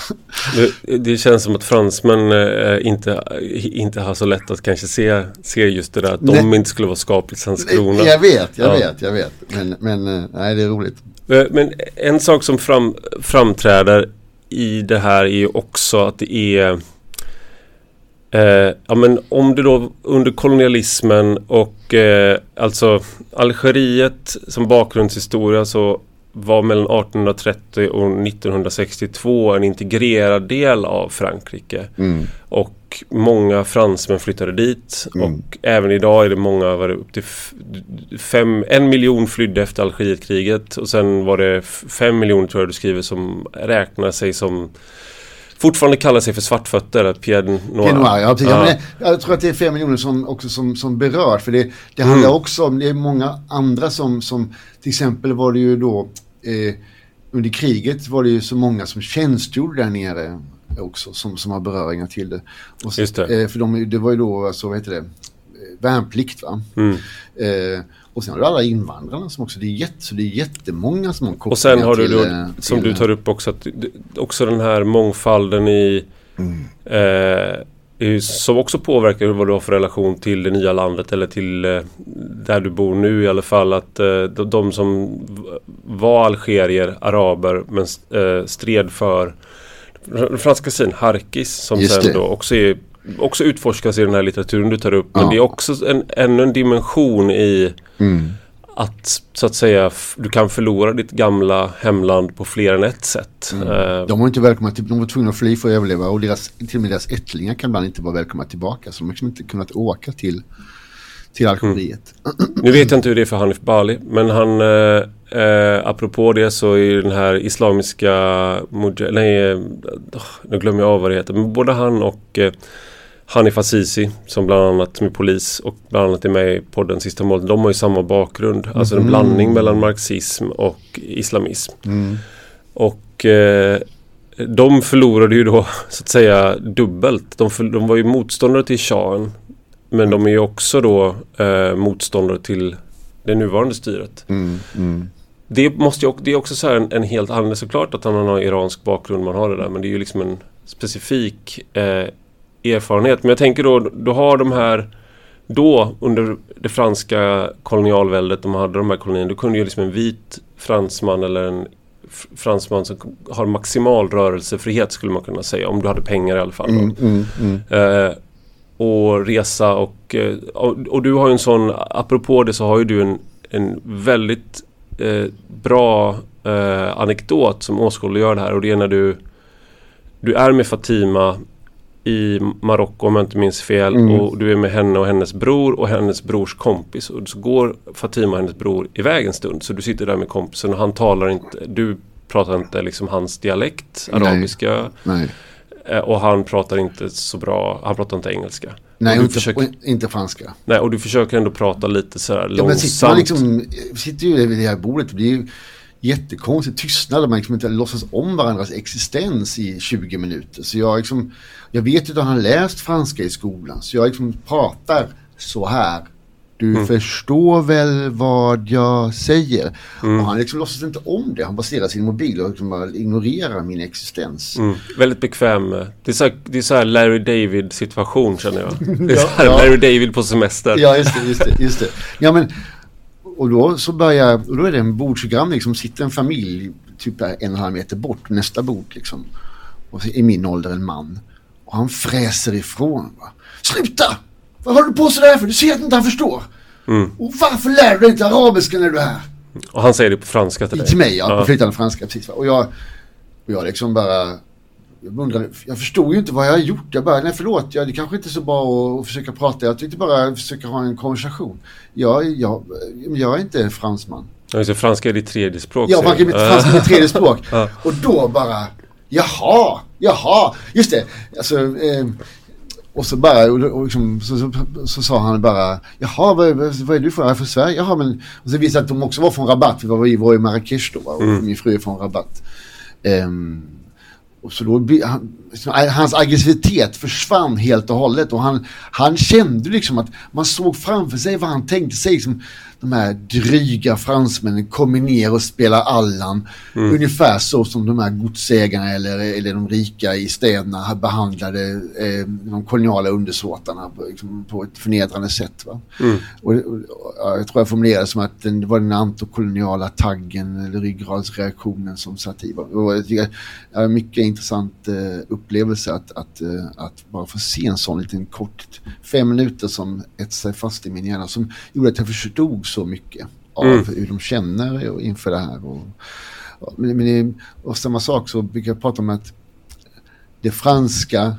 Det, det känns som att fransmän äh, inte, inte har så lätt att kanske se, se just det där att de inte skulle vara skapligt Landskrona. Jag vet, jag ja. vet, jag vet. Men, men äh, nej, det är roligt. Eh, men en sak som fram, framträder i det här är ju också att det är Eh, ja, men om det då under kolonialismen och eh, alltså Algeriet som bakgrundshistoria så var mellan 1830 och 1962 en integrerad del av Frankrike. Mm. Och många fransmän flyttade dit. Mm. Och även idag är det många, var det upp till fem, en miljon flydde efter Algerietkriget. Och sen var det fem miljoner tror jag du skriver som räknar sig som fortfarande kallar sig för svartfötter, Pierre Noir. Pierre Noir ja, ja. Men jag tror att det är fem miljoner som också som, som berör. För det, det handlar mm. också om, det är många andra som, som till exempel var det ju då eh, under kriget var det ju så många som tjänstgjorde där nere också som, som har beröringar till det. Och så, det. Eh, för de, det var ju då, alltså, vad heter det, värnplikt va. Mm. Eh, och sen har du alla invandrarna som också, det är, jätte, så det är jättemånga som har kopplingar Och sen har du till, då, till, som du tar upp också, att också den här mångfalden i mm. eh, som också påverkar vad du har för relation till det nya landet eller till eh, där du bor nu i alla fall. Att eh, de, som var algerier, araber, men eh, stred för den franska sin Harkis som Just sen det. då också är också utforskas i den här litteraturen du tar upp. Men ja. det är också en, ännu en dimension i mm. att så att säga du kan förlora ditt gamla hemland på fler än ett sätt. Mm. Uh, de var inte välkomna till, de var tvungna att fly för att överleva och deras, till och med deras ättlingar kan ibland inte vara välkomna tillbaka. Så de har liksom inte kunnat åka till till Algeriet. Mm. Nu vet jag inte hur det är för Hanif Bali men han eh, eh, apropå det så är den här islamiska nej, eh, nu glömmer jag av vad det heter men både han och eh, Hanif Azizi som bland annat är polis och bland annat är med i podden Sista målet. De har ju samma bakgrund. Mm. Alltså en blandning mellan marxism och islamism. Mm. Och eh, de förlorade ju då så att säga dubbelt. De, för, de var ju motståndare till shahen. Men de är ju också då eh, motståndare till det nuvarande styret. Mm, mm. Det, måste ju, det är också så en, en helt annan, såklart att man har iransk bakgrund, man har det där. Men det är ju liksom en specifik eh, erfarenhet. Men jag tänker då, du har de här då under det franska kolonialväldet, de hade de här kolonierna, då kunde ju liksom en vit fransman eller en fransman som har maximal rörelsefrihet skulle man kunna säga. Om du hade pengar i alla fall. Mm, mm, mm. Eh, och resa och, eh, och, och, du har ju en sån, apropå det så har ju du en, en väldigt eh, bra eh, anekdot som åskådliggör det här och det är när du du är med Fatima i Marocko om jag inte minns fel mm. och du är med henne och hennes bror och hennes brors kompis och så går Fatima och hennes bror iväg en stund så du sitter där med kompisen och han talar inte, du pratar inte liksom hans dialekt, arabiska Nej. Eh, och han pratar inte så bra, han pratar inte engelska. Nej, och inte, försöker, och inte franska. Nej, och du försöker ändå prata lite så här ja, långsamt. sitter man liksom, sitter ju vid det här bordet, det blir ju jättekonstig tystnad. Man liksom inte låtsas om varandras existens i 20 minuter. Så jag, liksom, jag vet ju att han har läst franska i skolan. Så jag liksom pratar så här. Du mm. förstår väl vad jag säger? Mm. Och han liksom låtsas inte om det. Han baserar sin mobil och liksom ignorerar min existens. Mm. Väldigt bekväm. Det är, så här, det är så här Larry David situation känner jag. Det är så här ja. Larry David på semester. Ja, just det. Just det, just det. Ja, men och då så börjar, och då är det en bordsgranne liksom, sitter en familj typ en och en halv meter bort, nästa bord liksom. Och i min ålder en man. Och han fräser ifrån. Va? Sluta! Vad håller du på sådär för? Du ser att inte han förstår. Mm. Och varför lär du dig inte arabiska när du är här? Och han säger det på franska till dig? Till mig, ja. På flytande franska, precis. Va? Och jag, och jag liksom bara jag, undrade, jag förstod ju inte vad jag har gjort. Jag bara, nej förlåt, jag, det kanske inte är så bra att, att försöka prata. Jag tänkte bara försöka ha en konversation. Jag, jag, jag är inte fransman. Ja, så franska är ditt tredje språk. Ja, franska, franska är mitt tredje språk. Och då bara, jaha, jaha, just det. Alltså, eh, och så bara, och, och liksom, så, så, så, så, sa han bara, jaha, vad, vad är du från? Jag är från Sverige? Jaha, men... Och så visade att de också var från Rabat. Vi var, vi var i Marrakesh då, och mm. min fru är från Rabat. Um, och så då, han, liksom, hans aggressivitet försvann helt och hållet och han, han kände liksom att man såg framför sig vad han tänkte sig. Liksom, de här dryga fransmännen kommer ner och spelar Allan. Mm. Ungefär så som de här godsägarna eller, eller de rika i städerna behandlade eh, de koloniala undersåtarna på, liksom, på ett förnedrande sätt. Mm. Och, och, och, jag tror jag formulerade som att det var den antokoloniala taggen eller ryggradsreaktionen som satt i. Och jag tycker det en mycket intressant eh, upplevelse att, att, eh, att bara få se en sån liten kort fem minuter som etsade sig fast i min hjärna som gjorde att jag förstod så mycket av mm. hur de känner inför det här. Och, men, men och samma sak så brukar jag prata om att det franska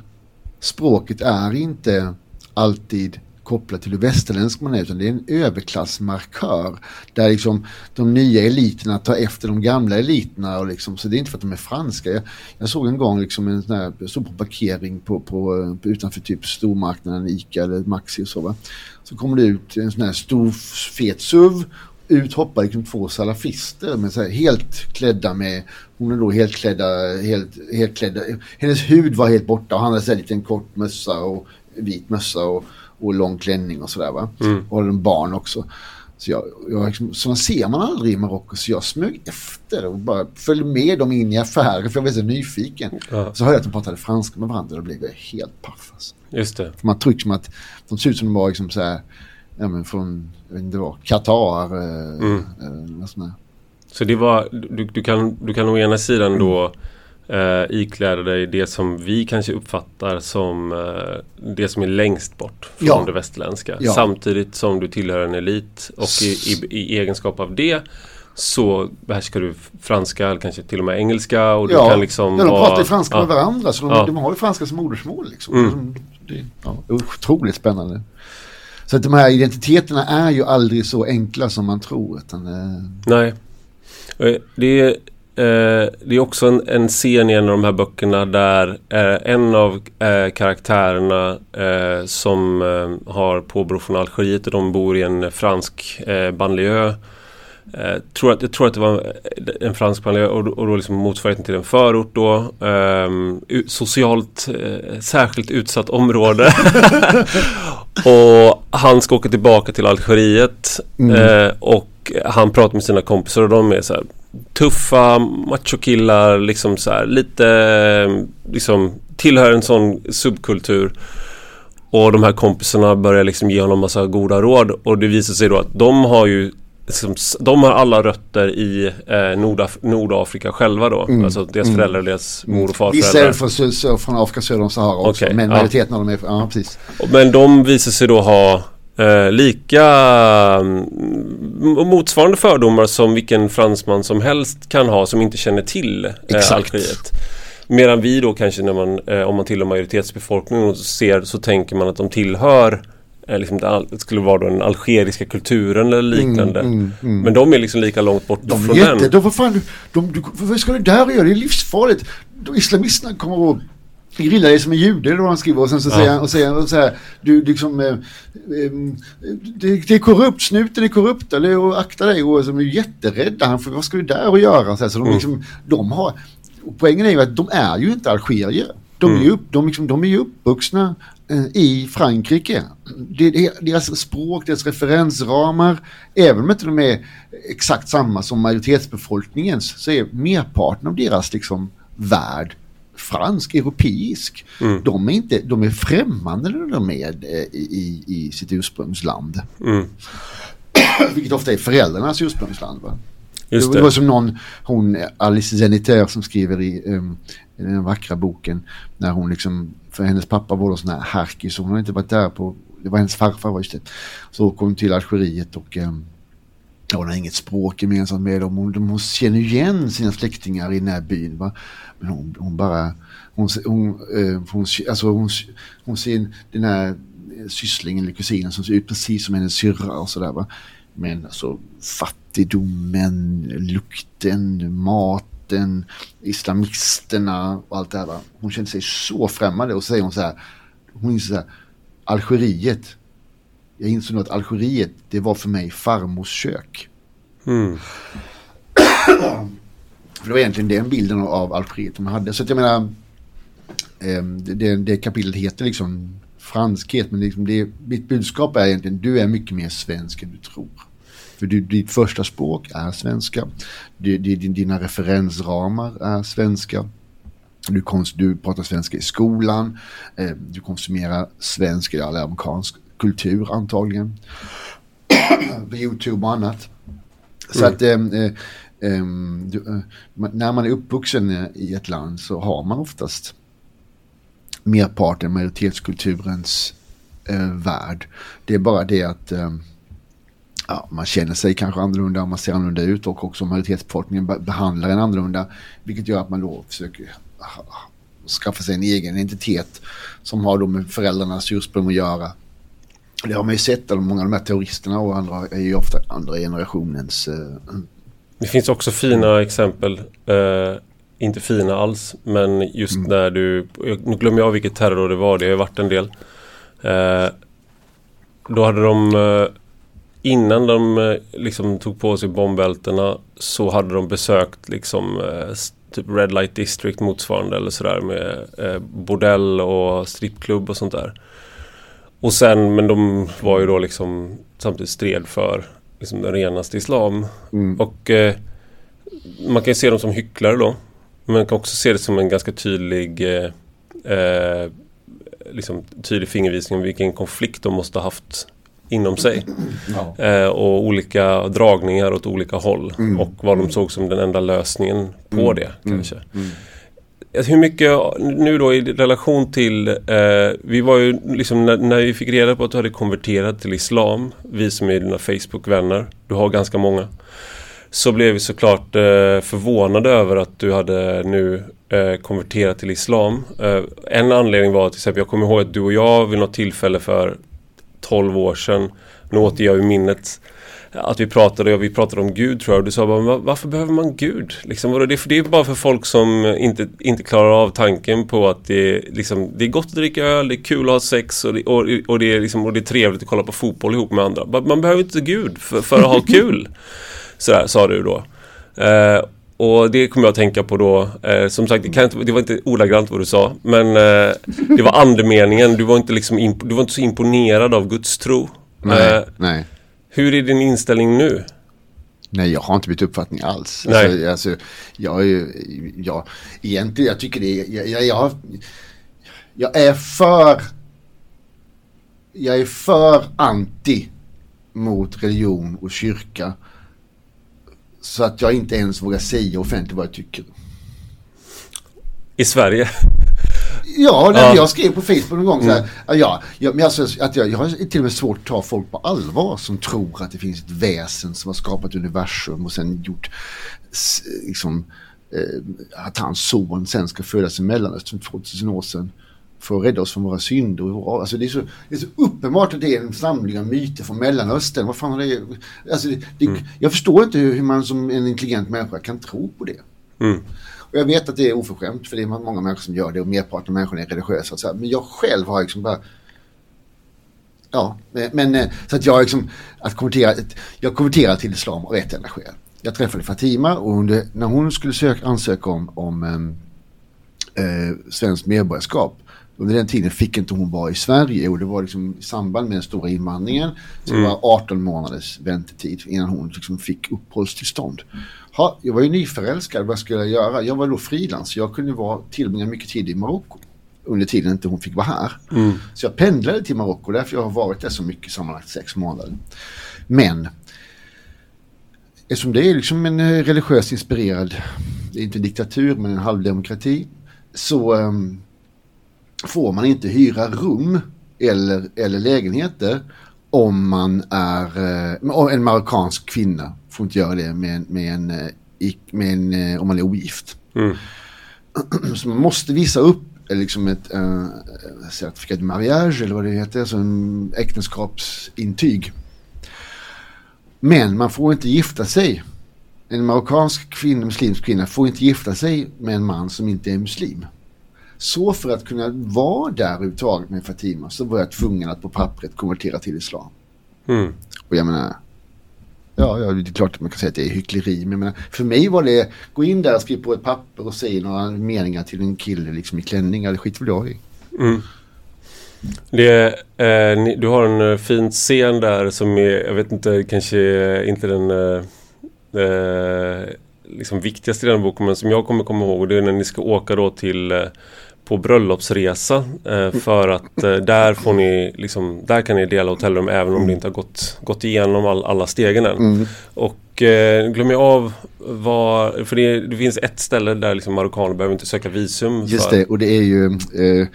språket är inte alltid kopplat till hur västerländsk man är utan det är en överklassmarkör där liksom de nya eliterna tar efter de gamla eliterna och liksom, så det är inte för att de är franska. Jag, jag såg en gång liksom en sån här, stod på parkering på, på, utanför typ stormarknaden Ica eller Maxi och så va. Så kommer det ut en sån här stor fet SUV ut hoppar liksom två salafister med så här, helt klädda med, hon är då helt klädda, helt, helt klädda, hennes hud var helt borta och han hade så här liten kort mössa och vit mössa och och lång klänning och sådär va. Mm. Och en barn också. Så jag, jag liksom, sådana ser man aldrig i Marocko så jag smög efter och bara följde med dem in i affärer för jag var så nyfiken. Ja. Så hörde jag att de pratade franska med varandra och då blev jag helt paff. Alltså. Just det. För man trycker som att de ser ut som de var liksom så här, ja men från, jag vet inte vad, Qatar. Eh, mm. Eh, så det var, du, du, kan, du kan å ena sidan då mm eh, ikläda dig det som vi kanske uppfattar som eh, det som är längst bort från ja. det västerländska. Ja. Samtidigt som du tillhör en elit och i, i, i, egenskap av det så behärskar du franska eller kanske till och med engelska. Och ja, du kan liksom ja, de pratar ju franska med varandra så de, ja. de har ju franska som modersmål. Liksom. Mm. Det, ja, otroligt spännande. Så att de här identiteterna är ju aldrig så enkla som man tror. Utan, eh... Nej. Eh, det är Eh, det är också en, en, scen i en av de här böckerna där eh, en av eh, karaktärerna eh, som eh, har påbrå från Algeriet och de bor i en fransk eh, banlieue. Tror att, jag tror att det var en fransk banlieue och, och då liksom motsvarigheten till en förort då. Ehm, socialt särskilt utsatt område. och han ska åka tillbaka till Algeriet mm. och han pratar med sina kompisar och de är så här tuffa machokillar liksom så här, lite liksom tillhör en sån subkultur. och de här kompisarna börjar liksom ge honom massa goda råd och det visar sig då att de har ju liksom, de har alla rötter i eh, Nordaf Nordafrika själva då. Mm. Alltså deras mm. föräldrar, deras mor och farföräldrar. Vissa är från, från Afrika söder om Sahara också. Okay, men majoriteten ja. av dem är, ja precis. Men de visar sig då ha eh, lika mm, motsvarande fördomar som vilken fransman som helst kan ha som inte känner till eh, Exakt. Algeriet. Medan vi då kanske när man, eh, om man tillhör majoritetsbefolkningen och ser så tänker man att de tillhör eh, liksom det, skulle vara då den algeriska kulturen eller mm, liknande. Mm, mm, mm. Men de är liksom lika långt bort de från jätte, den. De, vad fan, de, de, vad ska du där göra? Det är livsfarligt. De, islamisterna kommer och grilla dig som en jude eller vad han skriver och sen så ja. säger han och säger, och säger du liksom eh, eh, det, det, är korrupt, snuten är korrupt eller och akta dig och som är jätterädda. Han, vad ska du där och göra? Så, här, så de, mm. liksom, de har poängen är ju att de är ju inte algerier. De är ju, upp, de, liksom, de är ju uppvuxna eh, i Frankrike. Deras språk, deras referensramar, även om inte de är exakt samma som majoritetsbefolkningens, så är merparten av deras liksom, värld fransk, europeisk. Mm. De, är inte, de är främmande när de är eh, i, i sitt ursprungsland. Mm. Vilket ofta är föräldrarnas ursprungsland. Va? Just det. det var som någon, hon, Alice Zeniter som skriver i, um, den vackra boken när hon liksom, för hennes pappa var då sån här härkis så hon har inte varit där på, det var hennes farfar just det. Så kom hon till Algeriet och um, hon har inget språk gemensamt med dem. Hon, hon känner igen sina släktingar i den här byn. Va? Men hon, hon bara, hon, hon, eh, hon, alltså hon, hon ser den här sysslingen eller kusinen som ser ut precis som hennes syrra och sådär. Men alltså fattigdomen, lukten, maten, islamisterna och allt det här. Va? Hon känner sig så främmande och så säger hon så här. Hon inser så här. Algeriet. Jag insåg att Algeriet, det var för mig farmors kök. Mm. för det var egentligen den bilden av Algeriet hon hade. Så att jag menar, eh, det, det kapitlet heter liksom franskhet, men liksom det, mitt budskap är egentligen du är mycket mer svensk än du tror. För du, ditt första språk är svenska. Du, dina referensramar är svenska. Du, konst, du pratar svenska i skolan. Eh, du konsumerar svensk eller amerikansk kultur antagligen. På YouTube och annat. Så mm. att eh, eh, ehm, du, eh, när man är uppvuxen i ett land så har man oftast merparten majoritetskulturens eh, värld. Det är bara det att ehm, ja, man känner sig kanske annorlunda, man ser annorlunda ut och också majoritetsbefolkningen behandlar en annorlunda. Vilket gör att man då försöker skaffa sig en egen identitet som har då med föräldrarnas ursprung att göra. Det har man ju sett, många av de här terroristerna och andra är ju ofta andra generationens... Eh, det finns också fina exempel. Eh, inte fina alls, men just mm. när du... Nu glömmer jag vilket terror det var, det har ju varit en del. Eh, då hade de eh, innan de eh, liksom tog på sig bombbältena så hade de besökt liksom typ Red Light District motsvarande eller sådär med bordell och strippklubb och sånt där. Och sen, men de var ju då liksom samtidigt stred för liksom den renaste islam. Mm. Och eh, man kan ju se dem som hycklare då. Men man kan också se det som en ganska tydlig eh, eh liksom tydlig fingervisning om vilken konflikt de måste ha haft inom sig. Ja. Eh, och olika dragningar åt olika håll. Mm. Och vad de såg som den enda lösningen på mm. det mm. kanske. Alltså, hur mycket, nu då i relation till, eh, vi var ju liksom när, när, vi fick reda på att du hade konverterat till Islam, vi som är dina Facebook-vänner, du har ganska många. Så blev vi såklart eh, förvånade över att du hade nu eh, konverterat till Islam. Eh, en anledning var till exempel, jag kommer ihåg att du och jag vid något tillfälle för 12 år sedan. Nu återger jag ju minnet att vi pratade, och vi pratade om Gud tror jag. Och du sa bara, varför behöver man Gud? Liksom, det, för det är bara för folk som inte, inte klarar av tanken på att det, liksom, det är gott att dricka öl, det är kul att ha sex och det, och, och det, är, liksom, och det är trevligt att kolla på fotboll ihop med andra. Man behöver inte Gud för, för att ha kul. Sådär sa du då. Eh, och det kommer jag att tänka på då. Eh, som sagt, det, kan inte, det var inte ordagrant vad du sa. Men eh, det var andemeningen. Du var inte, liksom du var inte så imponerad av Guds tro. Nej, eh, nej. Hur är din inställning nu? Nej, jag har inte bytt uppfattning alls. Nej. Alltså, alltså, jag är ju, jag, egentligen, jag tycker det är, jag, jag, jag, jag är för jag är för anti mot religion och kyrka. Så att jag inte ens vågar säga offentligt vad jag tycker. I Sverige? Ja, ja. jag skrev på Facebook någon gång så här. Mm. Ja, jag, men alltså, att jag, jag har till och med svårt att ta folk på allvar som tror att det finns ett väsen som har skapat universum och sen gjort liksom, eh, att hans son sen ska födas i Mellanöstern 2000 år sedan för att rädda oss från våra synder. Alltså det, är så, det är så uppenbart att det är en samling av myter från Mellanöstern. Vad fan är det? Alltså det, det mm. Jag förstår inte hur man som en intelligent människa kan tro på det. Mm. Och jag vet att det är oförskämt för det är många människor som gör det och merparten av människorna är religiösa. Så här. Men jag själv har liksom bara Ja, men eh, så att jag liksom, att konvertera, jag konverterar till islam av ett enda skäl. Jag träffade Fatima och under, när hon skulle söka, ansöka om, om äh, svenskt medborgarskap under den tiden fick inte hon vara i Sverige och det var liksom i samband med den stora invandringen. Så mm. det var 18 månaders väntetid innan hon liksom fick uppehållstillstånd. Ha, jag var ju nyförälskad, vad skulle jag göra? Jag var då frilans, jag kunde vara, tillbringa mycket tid i Marocko under tiden inte hon fick vara här. Mm. Så jag pendlade till Marocko, därför jag har varit där så mycket, sammanlagt sex månader. Men eftersom det är liksom en eh, religiöst inspirerad, det är inte diktatur men en halvdemokrati, så um, får man inte hyra rum eller, eller lägenheter om man är eh, en marockansk kvinna. Får inte göra det med, med en, eh, med en, eh, om man är ogift. Mm. Så man måste visa upp liksom ett äh, certifikat de mariage eller vad det heter, alltså en äktenskapsintyg. Men man får inte gifta sig. En marockansk kvinna, muslimsk kvinna får inte gifta sig med en man som inte är muslim. Så för att kunna vara där överhuvudtaget med Fatima så var jag tvungen att på pappret konvertera till islam. Mm. Och jag menar, ja, ja, det är klart att man kan säga att det är hyckleri. Men menar, för mig var det, gå in där och skriva på ett papper och säga några meningar till en kille liksom i klänning. Det skit väl jag i. Mm. Det, eh, du har en eh, fin scen där som är, jag vet inte, kanske inte den eh, eh, liksom viktigaste i den boken men som jag kommer komma ihåg. Det är när ni ska åka då till eh, på bröllopsresa eh, för att eh, där får ni liksom, där kan ni dela hotellrum även om det inte har gått, gått igenom all, alla stegen än. Mm. Och eh, glöm jag av vad, för det, det, finns ett ställe där liksom marockaner behöver inte söka visum. Just för. det, och det är ju eh,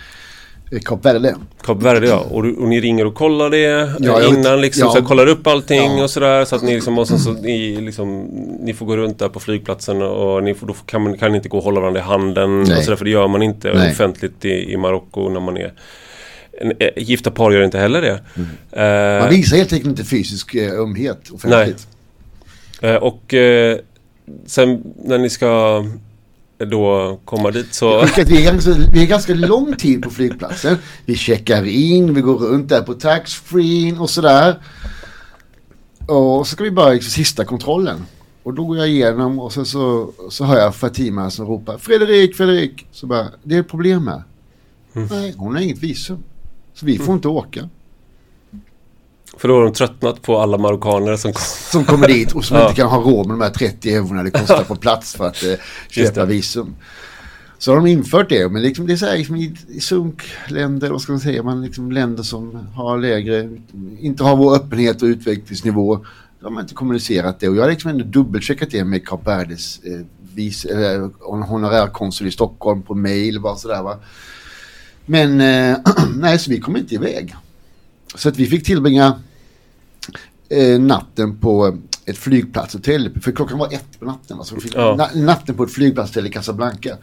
Kap Verde. Kap Verde ja. Och, och, ni ringer och kollar det ja, innan liksom. Ja. Så kollar upp allting ja. och sådär. Så att ni liksom, och så, så ni, liksom, ni får gå runt där på flygplatsen och ni får, då kan, man, kan inte gå och hålla varandra i handen. Och så där, för det gör man inte Nej. offentligt i, i Marocko när man är en, äh, Gifta par gör inte heller det. Mm. Uh, man visar helt enkelt inte fysisk uh, ömhet offentligt. Nej. Uh, och sen när ni ska då komma dit så... Vi är, ganska, vi är ganska lång tid på flygplatsen. Vi checkar in, vi går runt där på taxfree och sådär. Och så ska vi börja liksom sista kontrollen. Och då går jag igenom och sen så, så hör jag Fatima som ropar Fredrik, Fredrik. Så bara, det är ett problem här. Mm. Nej, hon har inget visum. Så vi får mm. inte åka. För då har de tröttnat på alla marockaner som, som kommer dit och som ja. inte kan ha råd med de här 30 eurona det kostar på plats för att eh, köpa visum. Så har de infört det, men liksom, det är så här liksom, i, i sunkländer, vad ska man säga, man liksom, länder som har lägre, inte har vår öppenhet och utvecklingsnivå, de har inte kommunicerat det. Och jag har liksom ändå dubbelcheckat det med Kap Verdes eh, vis, eh, honorärkonsul i Stockholm på mail, bara sådär va. Men eh, nej, så vi kom inte iväg. Så att vi fick tillbringa eh, natten på ett flygplatshotell. För klockan var ett på natten. Alltså, ja. natten på ett flygplatshotell i Casablanca.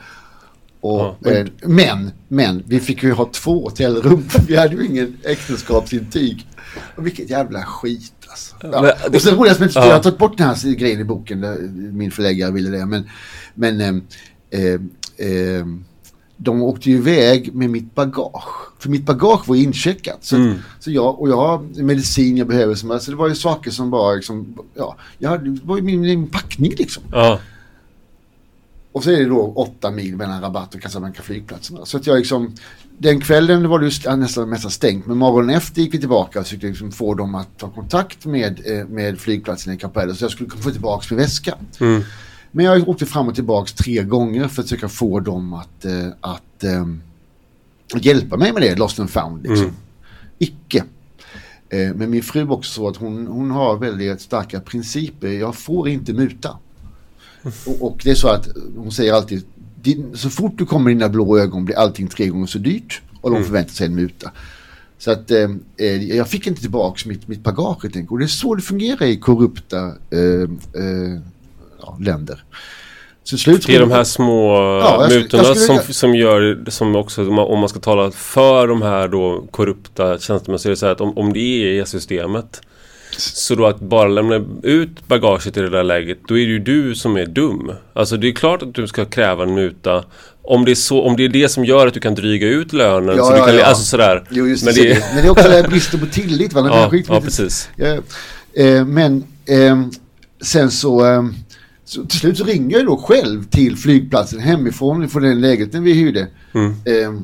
Och, ja, men... Eh, men, men, vi fick ju ha två hotellrum. vi hade ju ingen äktenskapsintyg. Och vilket jävla skit alltså. Ja. Men, och sen roligast med ja. jag har tagit bort den här grejen i boken. Där min förläggare ville det. Men, men eh, eh, eh de åkte ju iväg med mitt bagage. För mitt bagage var incheckat. Så, mm. så jag, och jag har medicin jag behöver. Som, alltså det var ju saker som bara liksom, ja, jag hade, det var ju min, min packning liksom. Ja. Och så är det då åtta mil mellan Rabat och Casablanca flygplatserna. Så att jag liksom, den kvällen var det ju nästan, nästan stängt. Men morgonen efter gick vi tillbaka och försökte liksom få dem att ta kontakt med, eh, med flygplatsen i Capelle. Så jag skulle få tillbaka min väska. Mm. Men jag åkte fram och tillbaka tre gånger för att försöka få dem att, äh, att äh, hjälpa mig med det, Lost and found. Liksom. Mm. Icke. Eh, men min fru är också så att hon, hon har väldigt starka principer. Jag får inte muta. Och, och det är så att hon säger alltid, så fort du kommer i dina blå ögon blir allting tre gånger så dyrt. Och de Mm. förväntar sig en muta. Så att eh, eh, jag fick inte tillbaka mitt, mitt bagage. helt enkelt. Och det är så det fungerar i korrupta eh, eh, ja, länder. Det är de här små skulle- mutorna skulle- som, som gör, som också, om man ska tala för de här då korrupta tjänstemännen så är det så här att om, om det är systemet så då att bara lämna ut bagaget i det där läget, då är det ju du som är dum. Alltså det är klart att du ska kräva en muta. Om det är, så, om det, är det som gör att du kan dryga ut lönen. Ja, så du ja, kan, ja. Alltså sådär. Jo, just Men det. det- Men det är också det här bristen på tillit. Va? Den Ja, ja, precis. Ja, eh, men eh, sen så, eh, så till slut så ringer jag då själv till flygplatsen hemifrån från den lägenheten vi hyrde. Mm. Eh,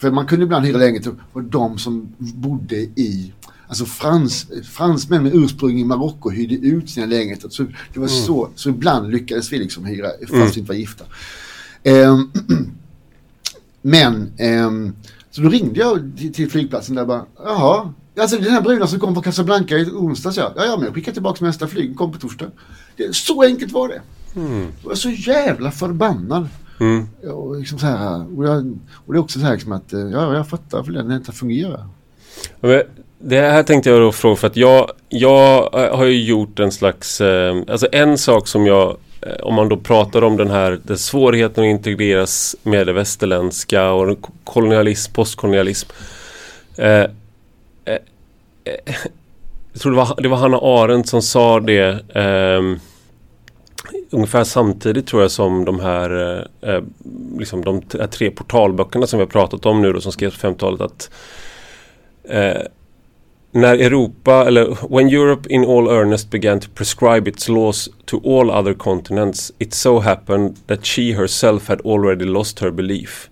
för man kunde ibland hyra lägenheter och de som bodde i Alltså frans, fransmän med ursprung i Marocko hyrde ut sina lägenheter. Så det var så, så ibland lyckades vi liksom hyra fast Mm. vi inte var gifta. Ehm, men, ehm, så då ringde jag till, till flygplatsen där och bara, jaha, alltså den här bruden som kom från Casablanca i onsdags ja, ja, ja men jag skickar tillbaka nästa flyg, kom på torsdag. Det, så enkelt var det. Jag var så jävla förbannad. Mm. Och, liksom så här, och, jag, och det är också så här liksom att, eh, ja jag fattar för den inte fungerar. Det här tänkte jag då fråga för att jag, jag eh, har ju gjort en slags, eh, alltså en sak som jag, om man då pratar om den här, den svårigheten att integreras med det västerländska och kolonialism, postkolonialism. Eh, eh, eh, jag tror det var, det var Hanna Arendt som sa det eh, ungefär samtidigt tror jag som de här, eh, eh liksom de tre portalböckerna som vi har pratat om nu då som skrevs på 50-talet att eh, när Europa, eller when Europe in all earnest began to prescribe its laws to all other continents it so happened that she herself had already lost her belief.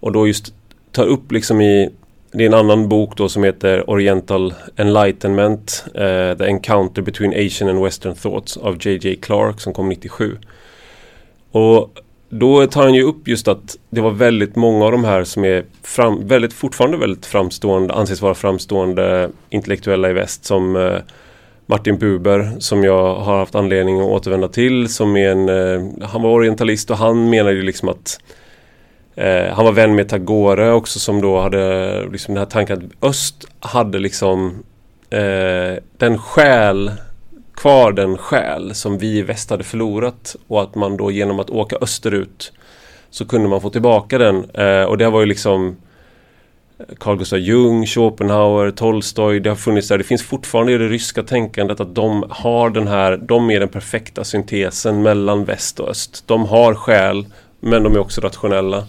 Och då just tar upp liksom i det är en annan bok då som heter Oriental Enlightenment uh, The Encounter between Asian and Western Thoughts av J.J. Clark som kom 97. Och då tar han ju upp just att det var väldigt många av de här som är fram, väldigt, fortfarande väldigt framstående, anses vara framstående intellektuella i väst som uh, Martin Buber som jag har haft anledning att återvända till som är en, uh, han var orientalist och han menade ju liksom att eh, han var vän med Tagore också som då hade liksom den här tanken att öst hade liksom eh, den själ kvar den själ som vi i väst hade förlorat och att man då genom att åka österut så kunde man få tillbaka den eh, och det var ju liksom eh, Carl Gustav Jung, Schopenhauer, Tolstoj, det har funnits där. Det finns fortfarande i det ryska tänkandet att de har den här, de är den perfekta syntesen mellan väst och öst. De har själ, men de är också rationella.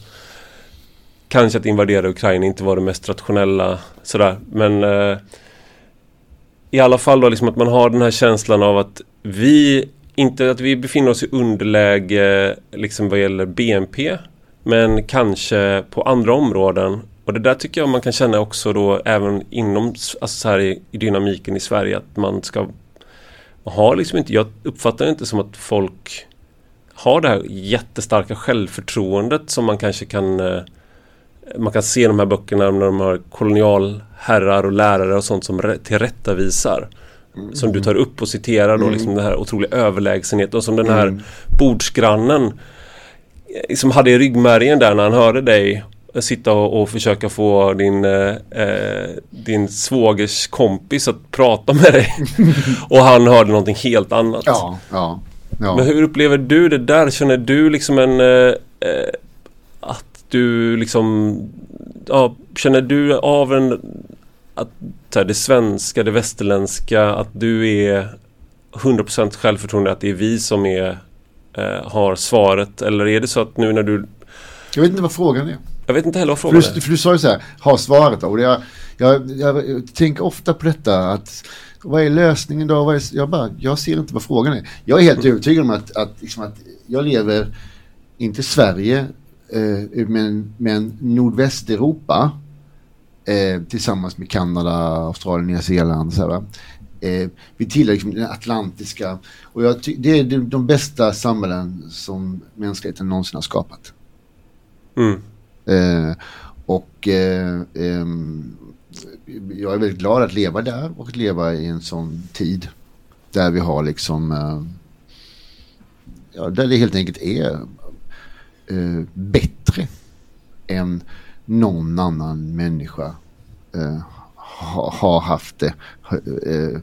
Kanske att invadera Ukraina inte var det mest rationella sådär, men eh, i alla fall då liksom att man har den här känslan av att vi inte att vi befinner oss i underläge liksom vad gäller BNP men kanske på andra områden. Och det där tycker jag man kan känna också då även inom alltså så här i, i dynamiken i Sverige att man ska man har liksom inte, jag uppfattar det inte som att folk har det här jättestarka självförtroendet som man kanske kan eh, man kan se de här böckerna när de har kolonialherrar och lärare och sånt som tillrättavisar. Som du tar upp och citerar då liksom den här otroliga överlägsenheten och som den här bordsgrannen eh, som hade i ryggmärgen där när han hörde dig sitta och, och försöka få din, eh, eh, din svågers kompis att prata med dig. och han hörde någonting helt annat. Ja, ja. ja. Men hur upplever du det där? Känner du liksom en... Eh, eh, du liksom... Ja, känner du av en... Att här, det svenska, det västerländska, att du är 100% självförtroende att det är vi som är, eh, har svaret? Eller är det så att nu när du... Jag vet inte vad frågan är. Jag vet inte heller vad För frågan du, är. för du sa ju så här, ha svaret då. Och det, jag, jag, jag tänker ofta på detta att vad är lösningen då? Vad är, jag, bara, jag ser inte vad frågan är. Jag är helt övertygad om att, att, liksom att jag lever, inte Sverige, eh, men, men Nordvästeuropa eh, tillsammans med Kanada, Australien, Nya Zeeland. Så här? Eh, vi tillhör liksom den atlantiska och jag det är de, de bästa samhällen som mänskligheten någonsin har skapat. Mm. Eh, och eh, jag är väldigt glad att leva där och att leva i en sån tid. Där vi har liksom, ja, där det helt enkelt är eh, bättre än någon annan människa eh, ha, har haft det. Eh,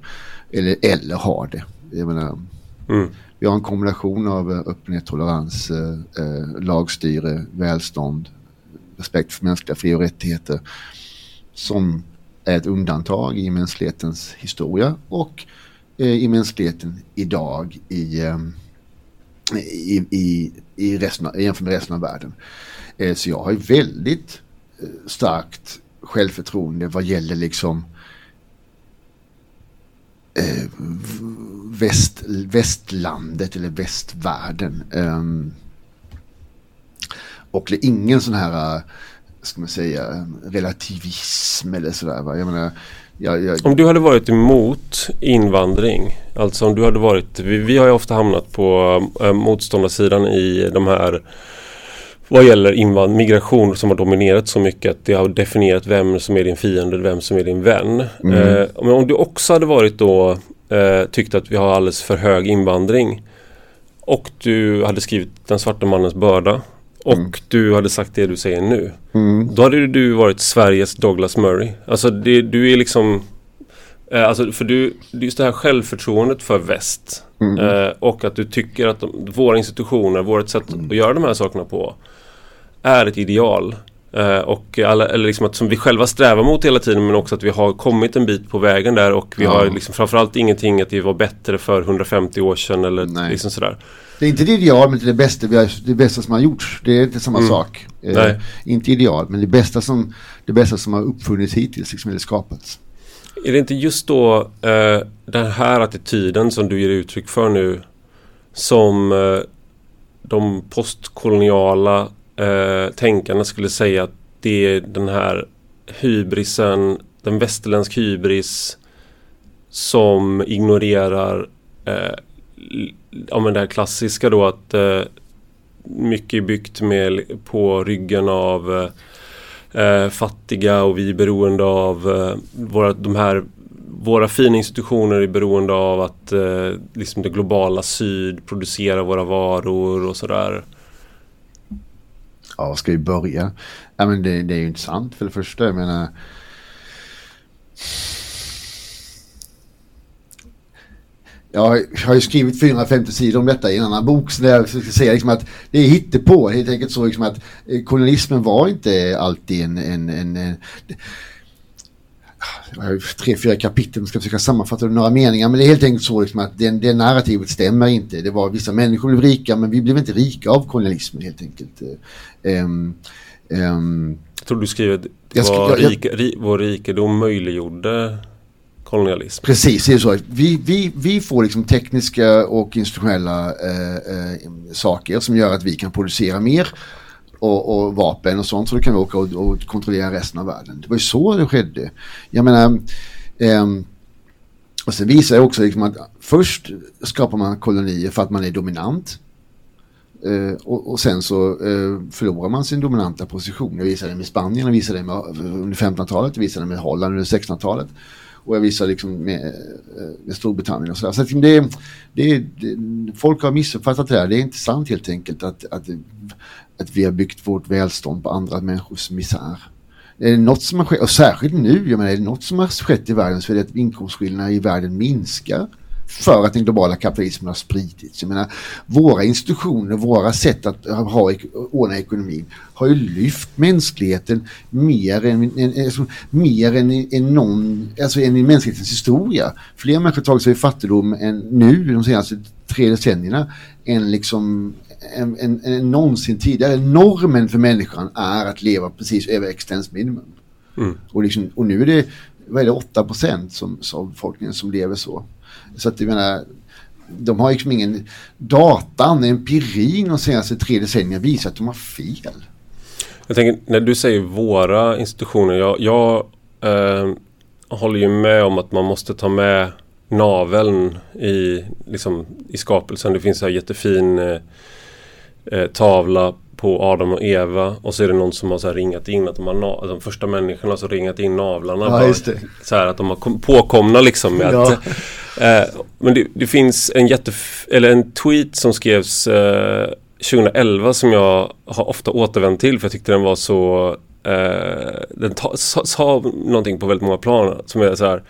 eller, eller har det. Jag menar, mm. Vi har en kombination av eh, öppenhet, tolerans, eh, eh, lagstyre, välstånd, respekt för mänskliga fri och rättigheter som är ett undantag i mänsklighetens historia och i mänskligheten idag i, i, i, i resten, jämfört med resten av världen. Eh, så jag har ju väldigt eh, starkt självförtroende vad gäller liksom eh, väst, västlandet eller västvärlden. Um, och det är ingen sån här, eh, ska man säga, relativism eller sådär. Va? Jag menar, jag, jag... Om du hade varit emot invandring, alltså om du hade varit, vi, vi har ju ofta hamnat på äh, motståndarsidan i de här vad gäller invand migration som har dominerat så mycket att det har definierat vem som är din fiende, vem som är din vän. Mm. Eh, men om du också hade varit då eh, tyckt att vi har alldeles för hög invandring och du hade skrivit Den svarta mannens börda och mm. du hade sagt det du säger nu. Mm. Då hade du varit Sveriges Douglas Murray. Alltså det, du är liksom eh, Alltså för du, just det här självförtroendet för väst mm. eh, och att du tycker att de, våra institutioner, vårt sätt mm. att göra de här sakerna på är ett ideal. Uh, och alla, eller liksom att som vi själva strävar mot hela tiden men också att vi har kommit en bit på vägen där och vi ja. har liksom framförallt ingenting att det var bättre för 150 år sedan eller Nej. liksom sådär. Det är inte det ideal men det är det bästa, det bästa som har gjorts. Det är inte samma mm. sak. Eh, inte ideal men det bästa som, det bästa som har uppfunnits hittills, liksom, eller skapats. Är det inte just då eh, den här attityden som du ger uttryck för nu som eh, de postkoloniala eh, tänkarna skulle säga att det är den här hybrisen, den västerländsk hybris som ignorerar eh, ja, men det här klassiska då att eh, mycket är byggt med, på ryggen av eh, eh, fattiga och vi är beroende av eh, våra, de här våra fina institutioner är beroende av att eh, liksom det globala syd producerar våra varor och sådär ja, ska vi börja? Ja, men det, det är ju intressant för det första. Jag menar, Jag har ju skrivit 450 sidor om detta i en annan bok. Så jag ska säga liksom att det är hittepå. Helt enkelt så liksom att eh, kolonialismen var inte alltid en, en, en, en jag tre, fyra kapitel, jag ska försöka sammanfatta några meningar, men det är helt enkelt så liksom att det, det narrativet stämmer inte. Det var vissa människor blev rika, men vi blev inte rika av kolonialismen helt enkelt. Um, um, jag tror du skriver att rik, vår rikedom möjliggjorde kolonialism. Precis, det är så. Vi, vi, vi får liksom tekniska och institutionella eh, eh, saker som gör att vi kan producera mer och, och, vapen och sånt så då kan vi åka och, och, kontrollera resten av världen. Det var ju så det skedde. Jag menar, eh, och sen visar det också liksom att först skapar man kolonier för att man är dominant. Uh, och, och, sen så uh, förlorar man sin dominanta position. Jag visade det med Spanien, jag visade det med, under 1500-talet, jag visade det med Holland under 1600-talet. Och jag visar liksom med, eh, med Storbritannien och sådär. Så liksom det, det, det, folk har missuppfattat det här. Det är inte sant helt enkelt att, att att vi har byggt vårt välstånd på andra människors misär. Är det något som har skett, och särskilt nu, jag menar, är det något som har skett i världen så är det att inkomstskillnaderna i världen minskar för att den globala kapitalismen har spridits. Jag menar, våra institutioner, våra sätt att ha, ordna ekonomin har ju lyft mänskligheten mer än, en, alltså, mer än, än någon, alltså än i mänsklighetens historia. Fler människor har tagit sig i fattigdom än nu de senaste tre decennierna än liksom än, än, än någonsin tidigare. Normen för människan är att leva precis över existensminimum. Mm. Och, liksom, och nu är det, vad är det 8 procent av befolkningen som lever så. Så att jag menar, de har liksom ingen datan, empirin de senaste tre decennierna visar att de har fel. Jag tänker, när du säger våra institutioner, jag, jag eh, håller ju med om att man måste ta med naveln i, liksom, i skapelsen. Det finns en jättefin eh, eh tavla på Adam och Eva och så är det någon som har så ringat in att de har de första människorna har så ringat in navlarna. Ja, det. Så här att de har påkomna liksom med Ja. att eh, Men det, det finns en jätte eller en tweet som skrevs eh, 2011 som jag har ofta återvänt till för jag tyckte den var så eh, Den ta, sa, sa någonting på väldigt många plan som är så här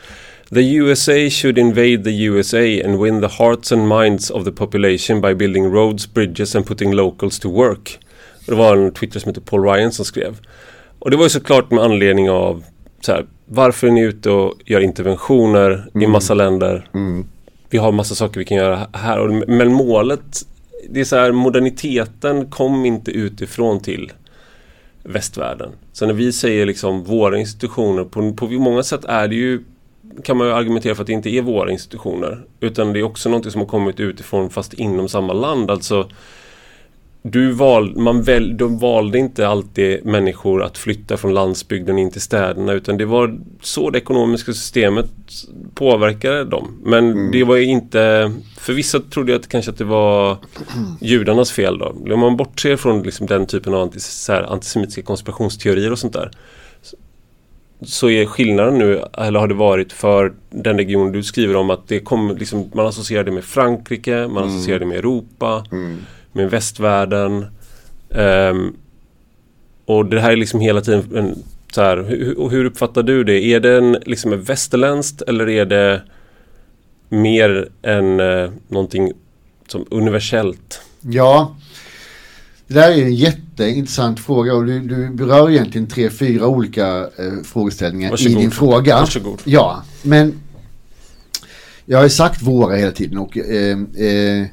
The USA should invade the USA and win the hearts and minds of the population by building roads, bridges and putting locals to work. Och det var en Twitter som heter Paul Ryan som skrev. Och det var ju såklart med anledning av så här, varför är ni ute och gör interventioner i massa länder? Vi har massa saker vi kan göra här. Och- Men målet, det är så här, moderniteten kom inte utifrån till västvärlden. Så när vi säger liksom våra institutioner, på, på många sätt är det ju kan man ju argumentera för att det inte är våra institutioner. Utan det är också något som har kommit utifrån fast inom samma land. Alltså du val, man väl, de valde inte alltid människor att flytta från landsbygden in till städerna utan det var så det ekonomiska systemet påverkade dem. Men det var inte, för vissa trodde jag att kanske att det var judarnas fel då. Om man bortser från liksom den typen av antis, här, antisemitiska konspirationsteorier och sånt där så är skillnaden nu, eller har det varit för den region du skriver om att det kommer liksom, man associerar det med Frankrike, man associerar det med Europa, med västvärlden. Ehm, och det här är liksom hela tiden en, så här, hur, hur uppfattar du det? Är det en, liksom en västerländskt eller är det mer än eh, någonting som universellt? Ja, det där är en jätteintressant fråga och du, du berör egentligen tre, fyra olika eh, frågeställningar Varsågod. i din fråga. Varsågod. Ja, men jag har ju sagt våra hela tiden och eh, eh,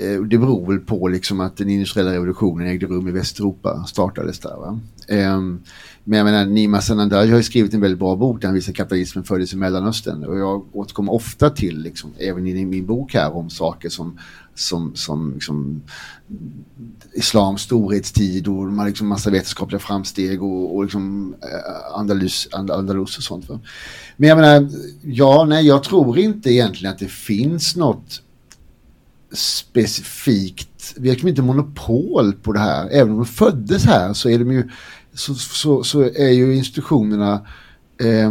Eh, det beror väl på liksom att den industriella revolutionen ägde rum i Västeuropa, startades där. Va? Ehm, men jag menar, Nima Sanandaj har ju skrivit en väldigt bra bok där han visar kapitalismen föddes i Mellanöstern och jag återkommer ofta till, liksom, även i min bok här, om saker som, som, som liksom, islams storhetstid och de har liksom massa vetenskapliga framsteg och, och liksom eh, Andalus, Andalus och sånt. Va? Men jag menar, ja, nej, jag tror inte egentligen att det finns något specifikt, vi har liksom inte monopol på det här. Även om de föddes här så är de ju, så, så, så är ju institutionerna eh,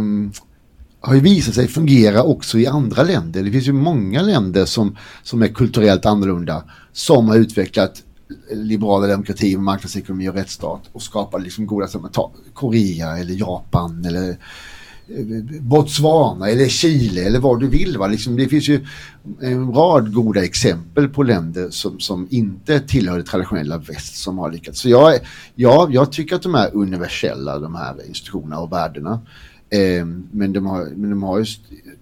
har ju visat sig fungera också i andra länder. Det finns ju många länder som, som är kulturellt annorlunda som har utvecklat liberala demokrati, marknadsekonomi och rättsstat och skapar liksom goda sammanhang. Korea eller Japan eller Botswana eller Chile eller vad du vill. Va? Liksom, det finns ju en rad goda exempel på länder som, som inte tillhör det traditionella väst som har lyckats. Så jag, ja, jag tycker att de är universella de här institutionerna och värdena. Eh, men, de har, men de har ju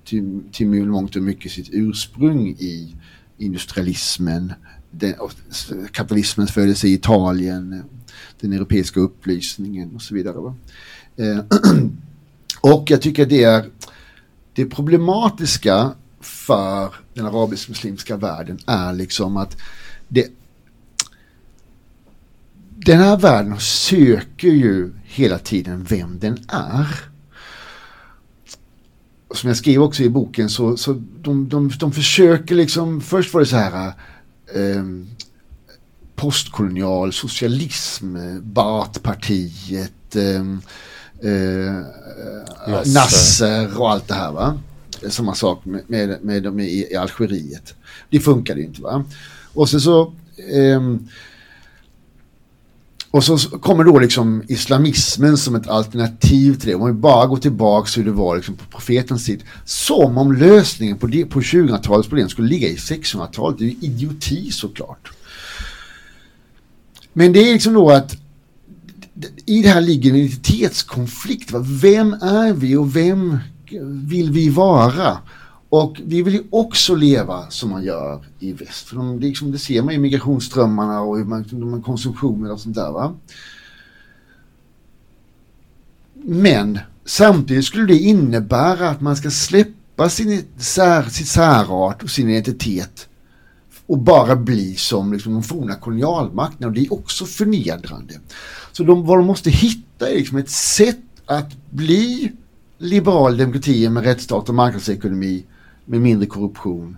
till, till mångt och mycket sitt ursprung i industrialismen, den, kapitalismens födelse i Italien, den europeiska upplysningen och så vidare. Va? Eh, eh och jag tycker det är det problematiska för den arabisk-muslimska världen är liksom att det, den här världen söker ju hela tiden vem den är. Som jag skriver också i boken så, så de, de, de försöker liksom, först var det så här eh, postkolonial socialism, eh, Baath-partiet, ehm, eh, Nasser. Nasser och allt det här va. Samma sak med, med, med dem i, i Algeriet. Det funkade ju inte va. Och sen så ehm, och så kommer då liksom islamismen som ett alternativ till det. Om vi bara går tillbaka hur det var liksom på profetens tid. Som om lösningen på, det, på 2000-talets problem skulle ligga i 1600-talet. Det är ju idioti såklart. Men det är liksom då att i det här ligger en identitetskonflikt. Va? Vem är vi och vem vill vi vara? Och vi vill ju också leva som man gör i väst. För de, det, liksom, det ser man i migrationsströmmarna och hur man, konsumtionen och sånt där. Va? Men samtidigt skulle det innebära att man ska släppa sin sär, sitt särart och sin identitet och bara bli som liksom, de forna kolonialmakterna och det är också förnedrande. Så de, vad de måste hitta är liksom ett sätt att bli liberal demokrati med rättsstat och marknadsekonomi med mindre korruption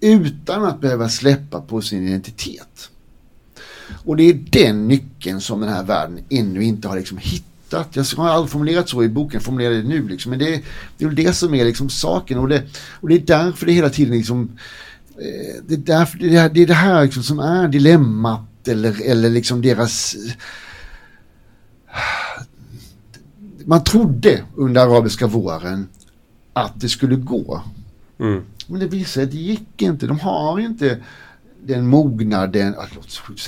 utan att behöva släppa på sin identitet. Och det är den nyckeln som den här världen ännu inte har liksom hittat. Jag har aldrig formulerat så i boken, jag formulerar det nu liksom. Men det, det är väl det som är liksom saken och det, och det är därför det hela tiden liksom det är, därför, det, är, det, är det här liksom som är dilemmat eller, eller liksom deras man trodde under arabiska våren att det skulle gå. Mm. Men det visade sig att det gick inte. De har inte den mognaden,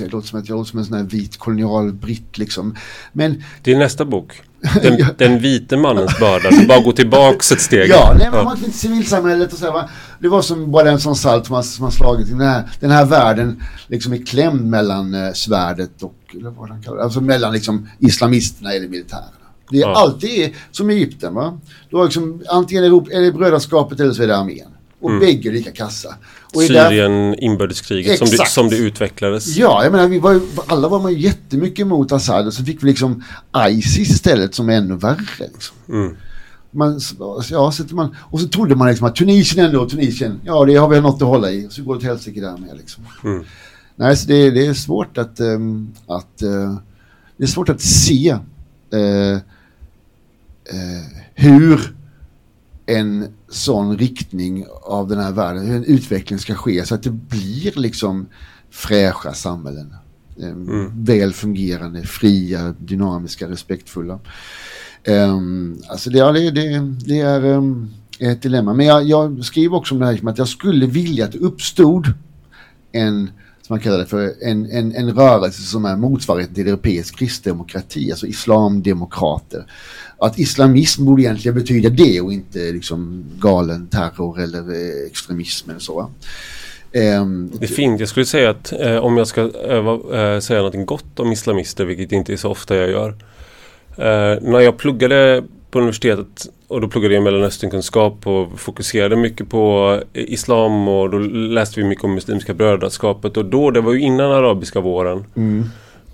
det låter som att jag låter som en sån här vit kolonial britt liksom. Men, det är nästa bok. Den, den vite mannens börda. Så bara gå tillbaks ett steg. Ja, nej, men man inte civilsamhället och så här, Det var som bara en sån salt som har, som har slagit den här, den här världen liksom är klämd mellan eh, svärdet och, eller vad han kallar det, alltså mellan liksom islamisterna eller militärerna. Det är ja. alltid som i Egypten. Va? Du har liksom, antingen är det brödraskapet eller så är det armén. Och mm. bägge lika kassa. Och Syrien, där... inbördeskriget som det, som det utvecklades. Ja, jag menar, vi var, alla var man ju jättemycket emot Assad och så fick vi liksom Isis istället som är ännu värre. Liksom. Mm. Man, ja, så man, och så trodde man liksom att Tunisien ändå, Tunisien, ja det har vi något att hålla i. Så går det till helsike där med liksom. Mm. Nej, så det, det, är svårt att, um, att uh, det är svårt att se uh, uh, hur en sån riktning av den här världen, hur en utveckling ska ske så att det blir liksom fräscha samhällen. Ehm, mm. Väl fungerande, fria, dynamiska, respektfulla. Um, alltså det, det, det, det är um, ett dilemma. Men jag, jag skriver också om det här att jag skulle vilja att det uppstod en som man kallar det för, en, en, en rörelse som är motsvarigheten till europeisk kristdemokrati, alltså islamdemokrater. Att islamism borde egentligen betyda det och inte liksom galen terror eller eh, extremism eller så. Um, det är fint. Jag skulle säga att eh, om jag ska eh, säga något gott om islamister, vilket inte är så ofta jag gör. Eh, när jag pluggade på universitetet och då pluggade jag mellanösternkunskap och fokuserade mycket på islam och då läste vi mycket om muslimska brödraskapet och då, det var ju innan arabiska våren. Mm.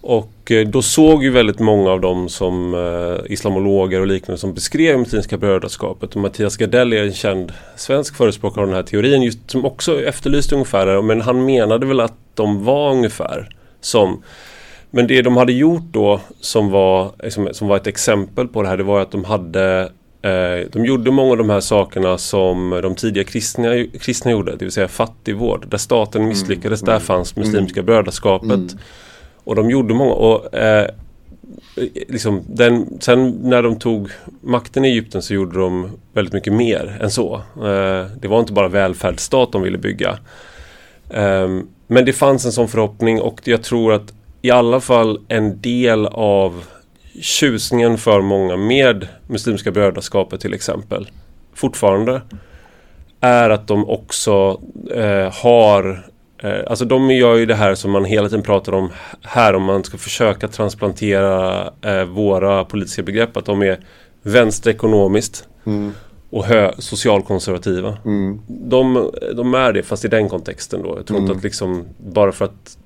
Och eh, då såg ju väldigt många av dem som eh, islamologer och liknande som beskrev muslimska brödraskapet. Och Mattias Gardell är en känd svensk förespråkare av den här teorin just, som också efterlyste ungefär men han menade väl att de var ungefär som men det de hade gjort då som var, liksom, som var ett exempel på det här det var att de hade eh, de gjorde många av de här sakerna som de tidiga kristna, kristna gjorde, det vill säga fattigvård. Där staten mm, misslyckades, mm, där fanns Muslimska mm, brödraskapet. Mm. Och de gjorde många och eh, liksom den, sen när de tog makten i Egypten så gjorde de väldigt mycket mer än så. Eh, det var inte bara välfärdsstat de ville bygga. Eh, men det fanns en sån förhoppning och jag tror att i alla fall en del av tjusningen för många med Muslimska brödraskapet till exempel fortfarande är att de också eh, har eh, Alltså de gör ju det här som man hela tiden pratar om här om man ska försöka transplantera eh, våra politiska begrepp att de är vänsterekonomiskt mm. och hö socialkonservativa. Mm. De, de, är det fast i den kontexten då. Jag tror mm. inte att liksom bara för att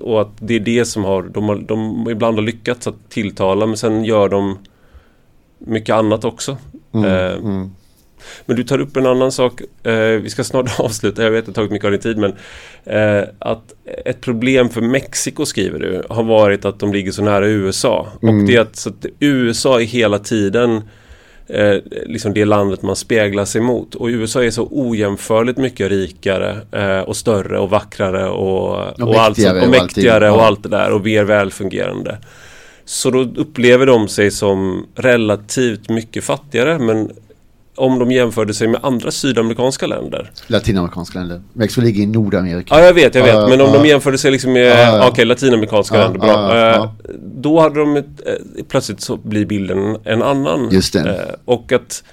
och att det är det som har de, har, de ibland har lyckats att tilltala men sen gör de mycket annat också. Mm, eh, mm. Men du tar upp en annan sak. Eh, vi ska snart avsluta. Jag vet att det har tagit mycket av din tid. Men eh, att ett problem för Mexiko skriver du har varit att de ligger så nära USA. Mm. Och det är att, att USA är hela tiden eh, liksom det landet man speglar sig mot. Och USA är så ojämförligt mycket rikare eh, och större och vackrare och, och, och, allt, och mäktigare och, och allt det där och mer välfungerande. Så då upplever de sig som relativt mycket fattigare men om de jämförde sig med andra sydamerikanska länder. Latinamerikanska länder. Mexiko ligger i Nordamerika. Ja, jag vet, jag vet. Uh, men om uh, de jämförde sig liksom med, uh, okej, okay, latinamerikanska länder, bra. Eh, då hade de, eh, plötsligt så blir bilden en annan. Just det. Eh, och att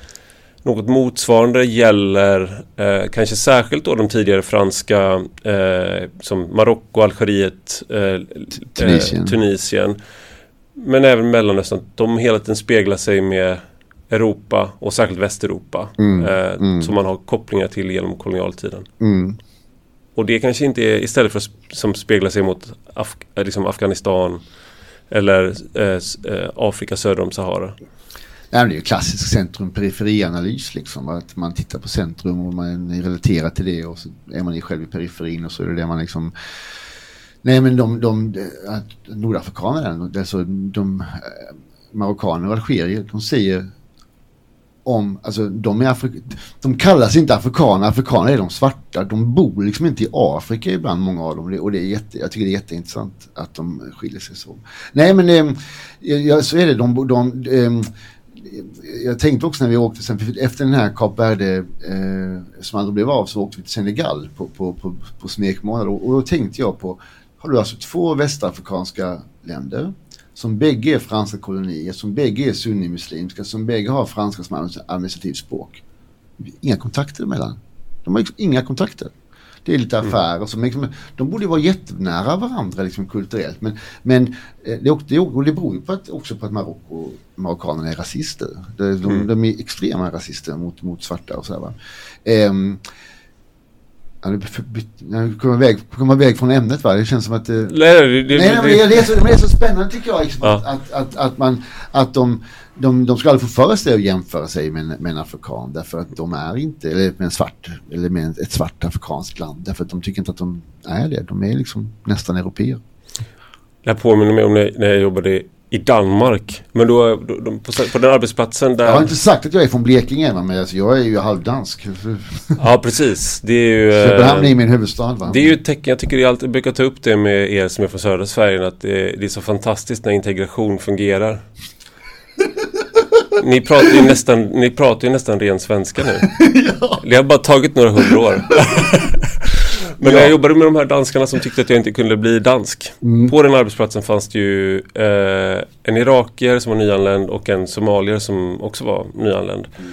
något motsvarande gäller eh, kanske särskilt då de tidigare franska eh, som Marocko, Algeriet, eh, Tunisien. Tunisien. Men även Mellanöstern. De hela tiden speglar sig med Europa och särskilt Västeuropa. Mm, eh, mm. Som man har kopplingar till genom kolonialtiden. Mm. Och det kanske inte är istället för som speglar sig mot Af eh, liksom Afghanistan eller eh, eh, Afrika söder om Sahara. Ja, det är ju klassisk centrum-periferianalys liksom. Att man tittar på centrum och man relaterar till det och så är man själv i periferin och så är det det man liksom Nej men de, de, de nordafrikanerna, alltså de marockaner och algerier, de säger om, alltså de, är Afri de kallas inte afrikaner, afrikaner är de svarta. De bor liksom inte i Afrika ibland, många av dem. Och det är jätte, jag tycker det är jätteintressant att de skiljer sig så. Nej men eh, ja, så är det. De, de, eh, jag tänkte också när vi åkte, sen, efter den här Kap Verde eh, som aldrig blev av så åkte vi till Senegal på, på, på, på smekmånad. Och, och då tänkte jag på, har du alltså två västafrikanska länder som bägge är franska kolonier, som bägge är sunnimuslimska, som bägge har franska som administrativt språk. Inga kontakter emellan. De har liksom inga kontakter. Det är lite mm. affärer som liksom, de borde vara jättenära varandra liksom kulturellt. Men, men eh, det, det, och det beror ju på att, också på att Marocko, marockanerna är rasister. De, de, mm. de, är extrema rasister mot, mot svarta och sådär. Um, nu kommer iväg, kommer iväg från ämnet va? Det känns som att det... Nej, det, det, nej, det, det, är, så, det är så spännande tycker jag. Liksom, ja. att, att, att, man, att de, de, de ska aldrig få för sig att jämföra sig med, med en afrikan. Därför att de är inte, eller med en svart, eller med ett svart afrikanskt land. Därför att de tycker inte att de är det. De är liksom nästan europeer. Det här påminner mig om när, när jag jobbade i Danmark. Men då, då, då på, på, den arbetsplatsen där... Jag har inte sagt att jag är från Blekinge men alltså, jag är ju halvdansk. ja precis. Det är ju... Köpenhamn är min huvudstad va? Det är ju ett tecken. Jag tycker jag alltid brukar ta upp det med er som är från södra Sverige. Att det, det är så fantastiskt när integration fungerar. Ni pratar ju nästan, ni pratar ju nästan ren svenska nu. ja. Det har bara tagit några hundra år. Men när jag jobbade med de här danskarna som tyckte att jag inte kunde bli dansk. Mm. På den arbetsplatsen fanns det ju eh, en irakier som var nyanländ och en somalier som också var nyanländ. Mm.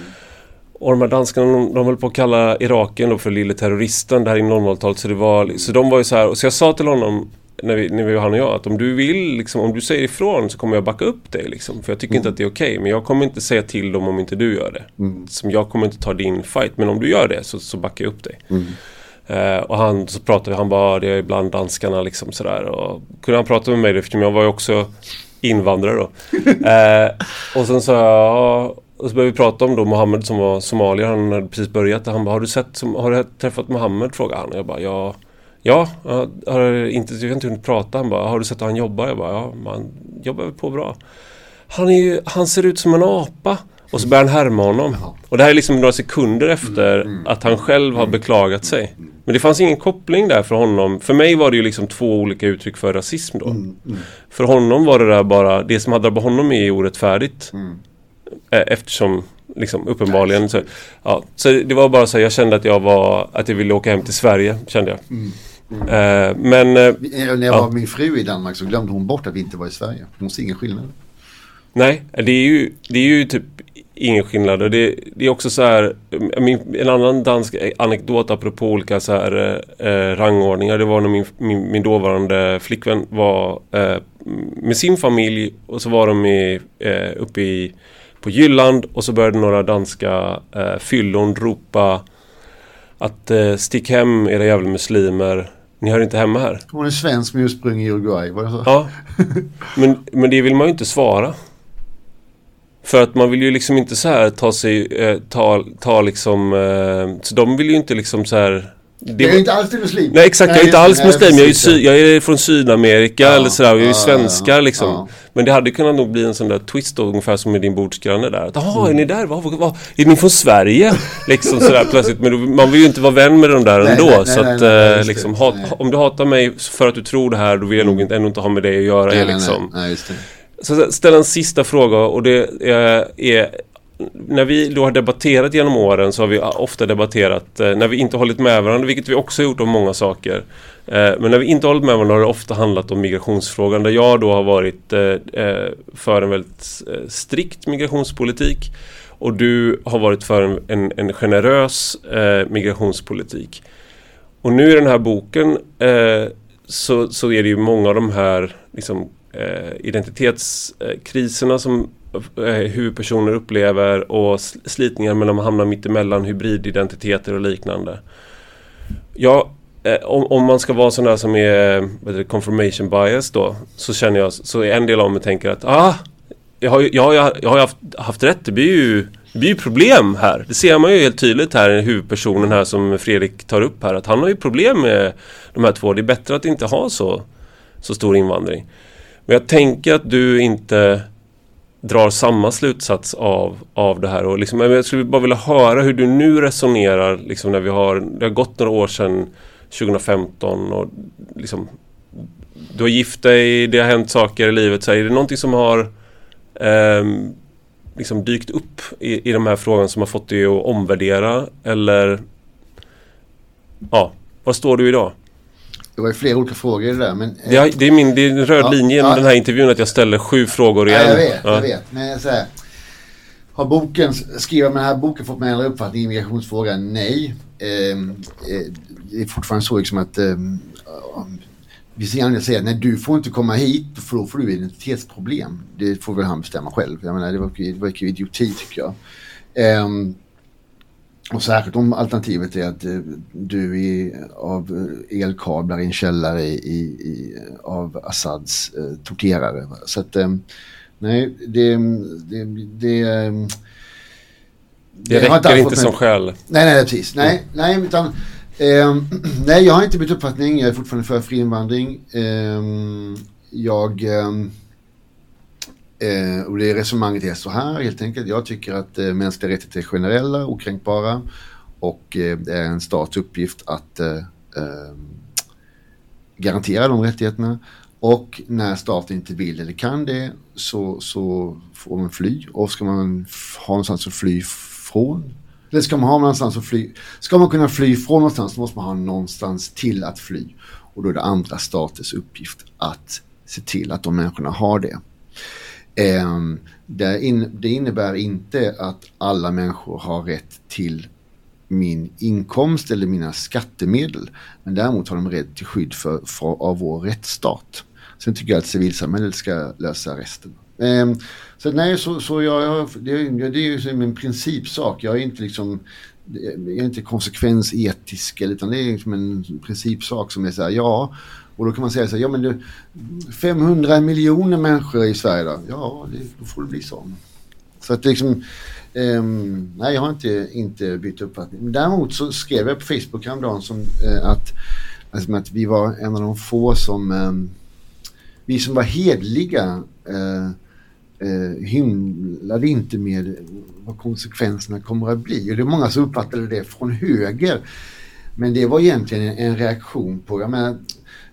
Och de här danskarna de, de höll på att kalla Iraken då för lille terroristen. Det här är 00-talet. Så, det var, så de var ju så här. Så jag sa till honom när vi, när vi han och jag att om du vill, liksom, om du säger ifrån så kommer jag backa upp dig. Liksom. För jag tycker mm. inte att det är okej. Okay, men jag kommer inte säga till dem om inte du gör det. Mm. Som jag kommer inte ta din fight. Men om du gör det så, så backar jag upp dig. Mm. Eh, och han så pratade han bara det är ibland danskarna liksom sådär. Och kunde han prata med mig eftersom jag var ju också invandrare då. eh, och sen sa jag, och så började vi prata om då Mohammed som var somalier. Han hade precis börjat. Han bara, har du sett, har du träffat Mohammed? Frågade han. Och jag bara, ja. Ja, jag har inte, jag har inte hunnit prata. Han bara, har du sett hur han jobbar? Jag bara, ja, han jobbar på bra. Han, är ju, han ser ut som en apa. Och så börjar han härma honom. Och det här är liksom några sekunder efter mm, mm. att han själv har mm. beklagat sig. Men det fanns ingen koppling där för honom. För mig var det ju liksom två olika uttryck för rasism då. Mm, mm. För honom var det där bara, det som hade drabbat honom är orättfärdigt. Mm. Eh, eftersom liksom uppenbarligen så, ja, så det var bara så jag kände att jag var, att jag ville åka hem till Sverige kände jag. Mm. Mm. Uh, men... Uh, När jag var min fru i Danmark så glömde hon bort att vi inte var i Sverige. Hon ser ingen skillnad. Nej, det är ju, det är ju typ ingen skillnad. Och det, det är också så här, min, en annan dansk anekdot apropå olika så här eh, rangordningar. Det var när min, min, min dåvarande flickvän var eh, med sin familj och så var de i, eh, uppe i, på Jylland och så började några danska eh, fyllon ropa att eh, stick hem era jävla muslimer. Ni hör inte hemma här. Hon är svensk med ursprung i Uruguay, var det så? Ja. Men, men det vill man ju inte svara. För att man vill ju liksom inte så här ta sig, eh, ta, ta liksom, eh, så de vill ju inte liksom så här det jag är inte alls muslim. Nej exakt, nej, jag är inte alls muslim. Jag är, sy, jag är från Sydamerika ja, eller sådär. Jag är ju svenskar liksom. Ja. Men det hade kunnat nog bli en sån där twist då, ungefär som med din bordsgranne där. Jaha, mm. är ni där? Vad, vad, är ni från Sverige? liksom sådär plötsligt. Men man vill ju inte vara vän med de där nej, ändå. Nej, så nej, att nej, eh, liksom, hat, om du hatar mig för att du tror det här, då vill jag nog ändå inte ha med dig att göra. Nej, liksom. nej, just det. Så ställa en sista fråga och det är, när vi då har debatterat genom åren så har vi ofta debatterat eh, när vi inte hållit med varandra, vilket vi också har gjort om många saker. Eh, men när vi inte hållit med varandra har det ofta handlat om migrationsfrågan där jag då har varit eh, för en väldigt strikt migrationspolitik och du har varit för en, en, en generös migrationspolitik. Och nu i den här boken så, så är det ju många av de här liksom, Eh, identitetskriserna som eh, huvudpersoner upplever och slitningar mellan att hamna mittemellan hybrididentiteter och liknande. Ja, eh, om, om, man ska vara sån där som är vad det, confirmation bias då så känner jag så är en del av mig tänker att ah, jag har, jag, har, jag har haft, haft rätt. Det blir ju det blir ju problem här. Det ser man ju helt tydligt här, huvudpersonen här som Fredrik tar upp här. Att han har ju problem med de här två. Det är bättre att inte ha så så stor invandring. Men jag tänker att du inte drar samma slutsats av, av det här. Och liksom, jag skulle bara vilja höra hur du nu resonerar liksom när vi har, det har gått några år sedan 2015 och liksom, du har gift dig, det har hänt saker i livet. Så är det någonting som har eh, liksom dykt upp i, i de här frågorna som har fått dig att omvärdera? Eller ja, var står du idag? Det var ju flera olika frågor i det där. Men, eh, det, är, det, är min, det är en röd ja, linje genom ja, den här intervjun att jag ställer sju frågor igen. Ja, jag vet, jag vet. Men så här, har boken, skriver den här boken fått mig en uppfattning i migrationsfrågan? Nej. Ehm, eh, det är fortfarande så liksom att eh, vi ser gärna säga nej du får inte komma hit för då får du identitetsproblem. Det får väl han bestämma själv. Jag menar det verkar ju idioti tycker jag. Um, och särskilt om alternativet är att uh, du är av elkablar i en källare i, i, av Assads uh, torterare. Så att um, nej, det, det, det um, det räcker inte som skäl. Nej, nej, precis. Nej, nej, utan Eh, nej, jag har inte bytt uppfattning. Jag är fortfarande för fri invandring. Eh, jag... Eh, och det resonemanget är så här helt enkelt. Jag tycker att eh, mänskliga rättigheter är generella, okränkbara. Och eh, det är en stats uppgift att eh, ehm, garantera de rättigheterna. Och när staten inte vill eller kan det så, så får man fly. Och ska man ha någonstans att fly från eller ska man ha någonstans att fly? Ska man kunna fly från någonstans så måste man ha någonstans till att fly. Och då är det andra staters uppgift att se till att de människorna har det. Eh, det, in, det innebär inte att alla människor har rätt till min inkomst eller mina skattemedel. Men däremot har de rätt till skydd för, för, av vår rättsstat. Sen tycker jag att civilsamhället ska lösa resten. Eh, så nej, så, så jag, jag, det, det är ju som en principsak. Jag är inte liksom jag är inte konsekvensetisk utan det är liksom en principsak som är så här, ja. Och då kan man säga så här, ja men du, 500 miljoner människor i Sverige då? Ja, det, då får det bli så. Så att liksom, um, nej jag har inte, inte bytt uppfattning. Däremot så skrev jag på Facebook häromdagen som, uh, att, alltså, att vi var en av de få som, um, vi som var hedliga uh, eh, hymlade inte med vad konsekvenserna kommer att bli. Och det är många som uppfattade det från höger. Men det var egentligen en, en reaktion på, jag menar,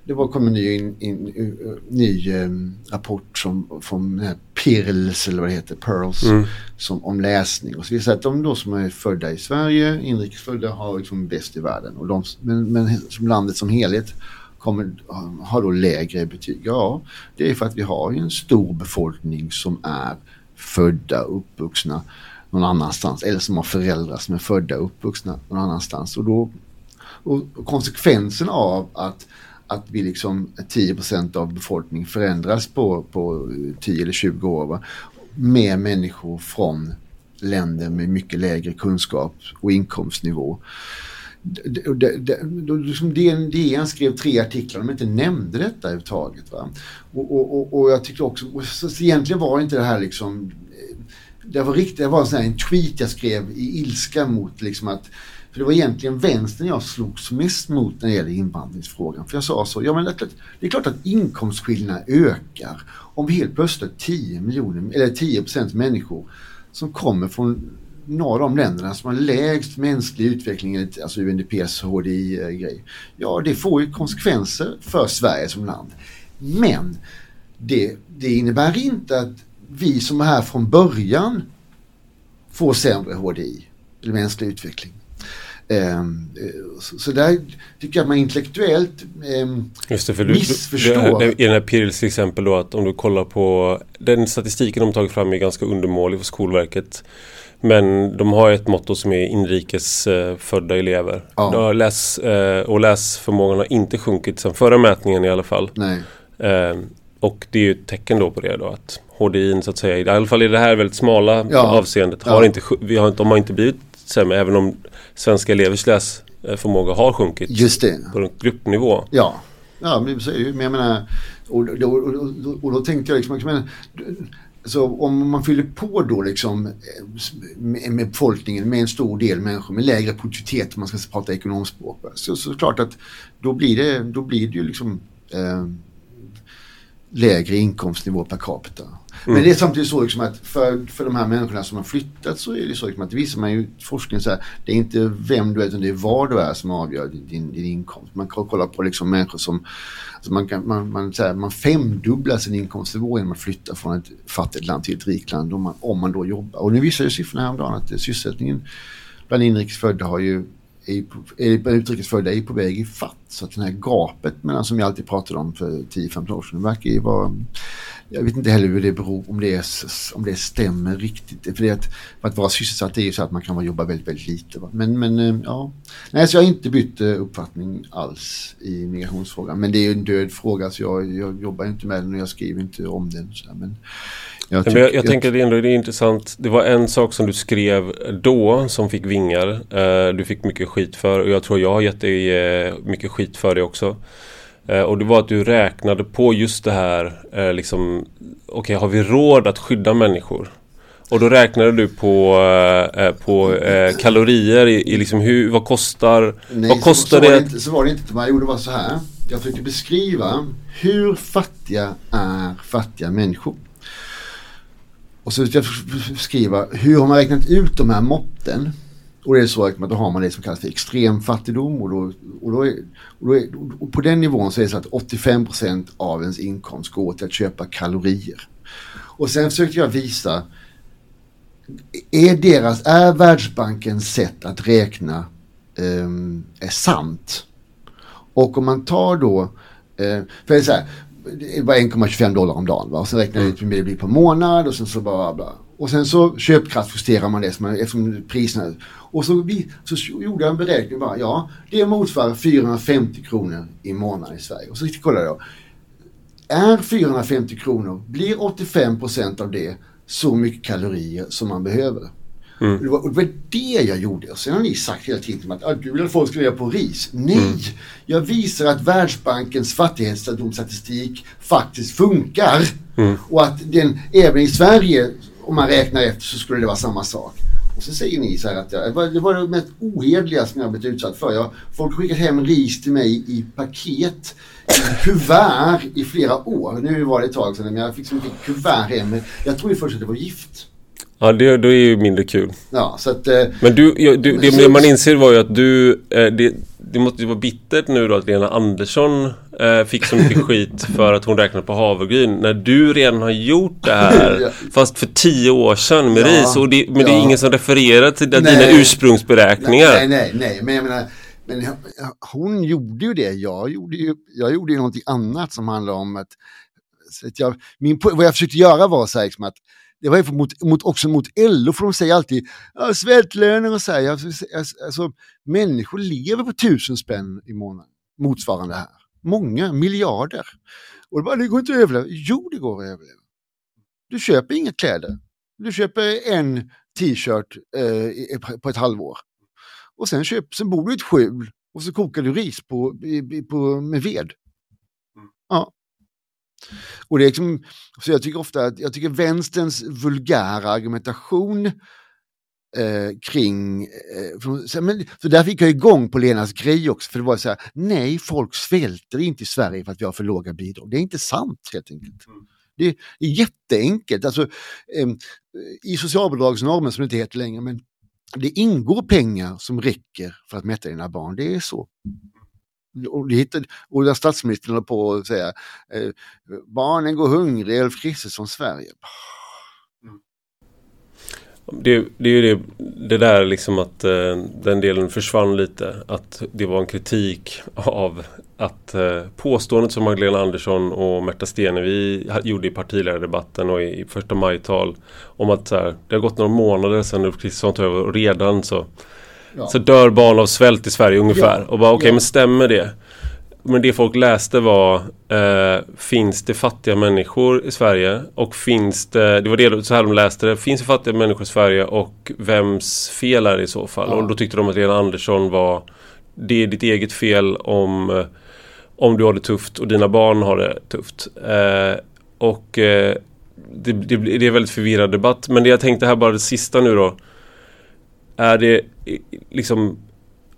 det var kom en ny, in, in, ny um, rapport som, från den här Pirls, eller vad det heter, Pearls, mm. som, om läsning. Och så vidare. Att de då som är födda i Sverige, inrikesfödda, har liksom bäst i världen. Och de, men, men som landet som helhet kommer, har då lägre betyg? Ja, det är för att vi har en stor befolkning som är födda och uppvuxna någon annanstans eller som har föräldrar som är födda och uppvuxna någon annanstans. Och, då, och konsekvensen av att, att vi liksom 10% av befolkningen förändras på, på 10 eller 20 år va? med människor från länder med mycket lägre kunskap och inkomstnivå det, det, DN, liksom skrev tre artiklar, de inte nämnde detta överhuvudtaget. Va? Och, och, och, och jag tyckte också, så, så egentligen var inte det här liksom, det var riktigt, det var en, sån här, en tweet jag skrev i ilska mot liksom att för det var egentligen vänstern jag slogs mest mot när det gäller invandringsfrågan. För jag sa så, ja men det, det är klart att inkomstskillnaderna ökar om vi helt plötsligt 10 miljoner, eller 10 procent människor som kommer från några av de länderna som har lägst mänsklig utveckling enligt alltså UNDPs HDI-grej. Eh, ja, det får ju konsekvenser för Sverige som land. Men det, det innebär inte att vi som är här från början får sämre HDI, eller mänsklig utveckling. Um, så, så där tycker jag att man intellektuellt um, Just det, för du, missförstår. Du, I den här Pirils till exempel då att om du kollar på den statistiken de tagit fram är ganska undermålig för Skolverket. Men de har ett motto som är inrikes eh, elever. Ja. Läs, eh, och läsförmågan har inte sjunkit sedan förra mätningen i alla fall. Eh, och det är ju ett tecken då på det då att HDI så att säga, i alla fall i det här väldigt smala ja. avseendet, har ja. inte, vi har, de har inte blivit sämre även om svenska elevers läsförmåga har sjunkit. Just det. På gruppnivå. Ja, ja men, men jag menar, och, och, och, och, då tänkte jag liksom, jag menar, så om man fyller på då liksom eh, med befolkningen med en stor del människor med lägre produktivitet om man ska prata ekonomspråk. Så, så klart att då blir det, då blir det ju liksom eh, lägre inkomstnivå per capita. Mm. Men det är samtidigt så liksom att för, för de här människorna som har flyttat så är det så liksom att det visar man ju forskningen så här, det är inte vem du är utan det är var du är som avgör din, din inkomst. Man kan kolla på liksom människor som, alltså man, kan, man, man, så här, man femdubblar sin inkomstnivå genom att flytta från ett fattigt land till ett rikt land om man, om man då jobbar. Och nu visar ju siffrorna häromdagen att sysselsättningen bland inrikesfödda har ju är, utrikesfödda är på väg i fatt. Så att det här gapet mellan som jag alltid pratade om för 10-15 år sedan verkar ju vara jag vet inte heller hur det beror, om det, är, om det stämmer riktigt. För, det att, för att vara sysselsatt är ju så att man kan jobba väldigt, väldigt lite. Va? Men, men eh, ja, nej så jag har inte bytt eh, uppfattning alls i migrationsfrågan. Men det är ju en död fråga så jag, jag jobbar inte med den och jag skriver inte om den. Så här, men jag, tyck, jag, jag, tänker att det är intressant. Det var en sak som du skrev då som fick vingar. Uh, du fick mycket skit för och jag tror jag har gett dig uh, mycket skit för det också. Uh, och det var att du räknade på just det här liksom Okej, okay, har vi råd att skydda människor? Och då räknade du på, på kalorier i, i, liksom hur, vad kostar, Nej, vad kostar så, så det? Var det inte, så var det inte. Man gjorde bara så här. Jag försökte beskriva hur fattiga är fattiga människor. Och så ska jag skriva hur har man räknat ut de här måtten? Och det är så att då har man det som kallas för extremfattigdom. och, då, och, då är, och, då är, och på den nivån så är det så att 85 av ens inkomst går till att köpa kalorier. Och sen försökte jag visa är deras, är Världsbankens sätt att räkna um, är sant? Och om man tar då, uh, för det är så här, det var 1,25 dollar om dagen. Va? Och sen räknar jag ut hur mycket det blir per månad och sen så bara bla. Och sen så köpkraftjusterar man det man, eftersom priserna... Och så, vi, så gjorde jag en beräkning bara, ja det motsvarar 450 kronor i månaden i Sverige. Och så kollade jag. Är 450 kronor, blir 85 procent av det så mycket kalorier som man behöver? Mm. Det, var, det, var, det jag gjorde. Och sen har ni sagt hela tiden att ah, du vill att folk ska leva på ris. Nej, mm. jag visar att Världsbankens fattigdomsstatistik faktiskt funkar. Mm. Och att den även i Sverige, om man räknar efter, så skulle det vara samma sak. Och så säger ni så här att jag, det var det mest ohederliga som jag blivit utsatt för. Jag, folk skickat hem ris till mig i paket, i kuvert i flera år. Nu var det ett tag sedan men jag fick så mycket kuvert hem. Jag trodde först att det var gift. Ja, det, det är ju mindre kul. Ja, så att, eh, men du, du det så, man inser var ju att du, eh, det, det måste ju vara bittert nu då att Lena Andersson eh, fick så mycket skit för att hon räknade på havregryn. När du redan har gjort det här, ja. fast för tio år sedan med ja, ris. Och det, men ja. det är ingen som refererar till nej, dina ursprungsberäkningar. Nej, nej, nej, men jag menar, men hon gjorde ju det. Jag gjorde ju, jag gjorde ju någonting annat som handlade om att, att jag, min, vad jag försökte göra var så här, liksom att det var mot, mot, också mot LO, för de säger alltid ja, svältlöner och så här. Alltså, alltså, människor lever på tusen spänn i månaden, motsvarande här. Många, miljarder. Och det, bara, det går inte att överleva. Jo, det går att överleva. Du köper inga kläder. Du köper en t-shirt eh, på ett halvår. Och sen, köp, sen bor du i ett skjul och så kokar du ris på, på, med ved. Mm. Ja, och det är liksom, så jag tycker ofta att jag tycker vänsterns vulgära argumentation eh, kring, eh, för, men, så där fick jag igång på Lenas grej också, för det var så här, nej folk svälter inte i Sverige för att vi har för låga bidrag. Det är inte sant helt enkelt. Mm. Det är jätteenkelt. Alltså, eh, I socialbidragsnormen, som det inte heter längre, men det ingår pengar som räcker för att mätta dina barn. Det är så och, det hittade, och där statsministern håller på att säga eh, barnen går hungriga, Ulf Kristersson Sverige. Det, det är ju det, det där liksom att eh, den delen försvann lite. Att det var en kritik av att eh, påståendet som Magdalena Andersson och Märta Stenevi gjorde i partiledardebatten och i, i första majtal om att så här, det har gått några månader sedan Ulf Kristersson tog över och redan så Ja. Så dör barn av svält i Sverige ungefär. Ja. Och bara okej okay, ja. men stämmer det? Men det folk läste var eh, Finns det fattiga människor i Sverige? Och finns det, det var det så här de läste det. Finns det fattiga människor i Sverige? Och vems fel är det i så fall? Ja. Och då tyckte de att Lena Andersson var Det är ditt eget fel om eh, Om du har det tufft och dina barn har det tufft. Eh, och eh, det, det, det är väldigt förvirrad debatt. Men det jag tänkte här bara det sista nu då. Är det liksom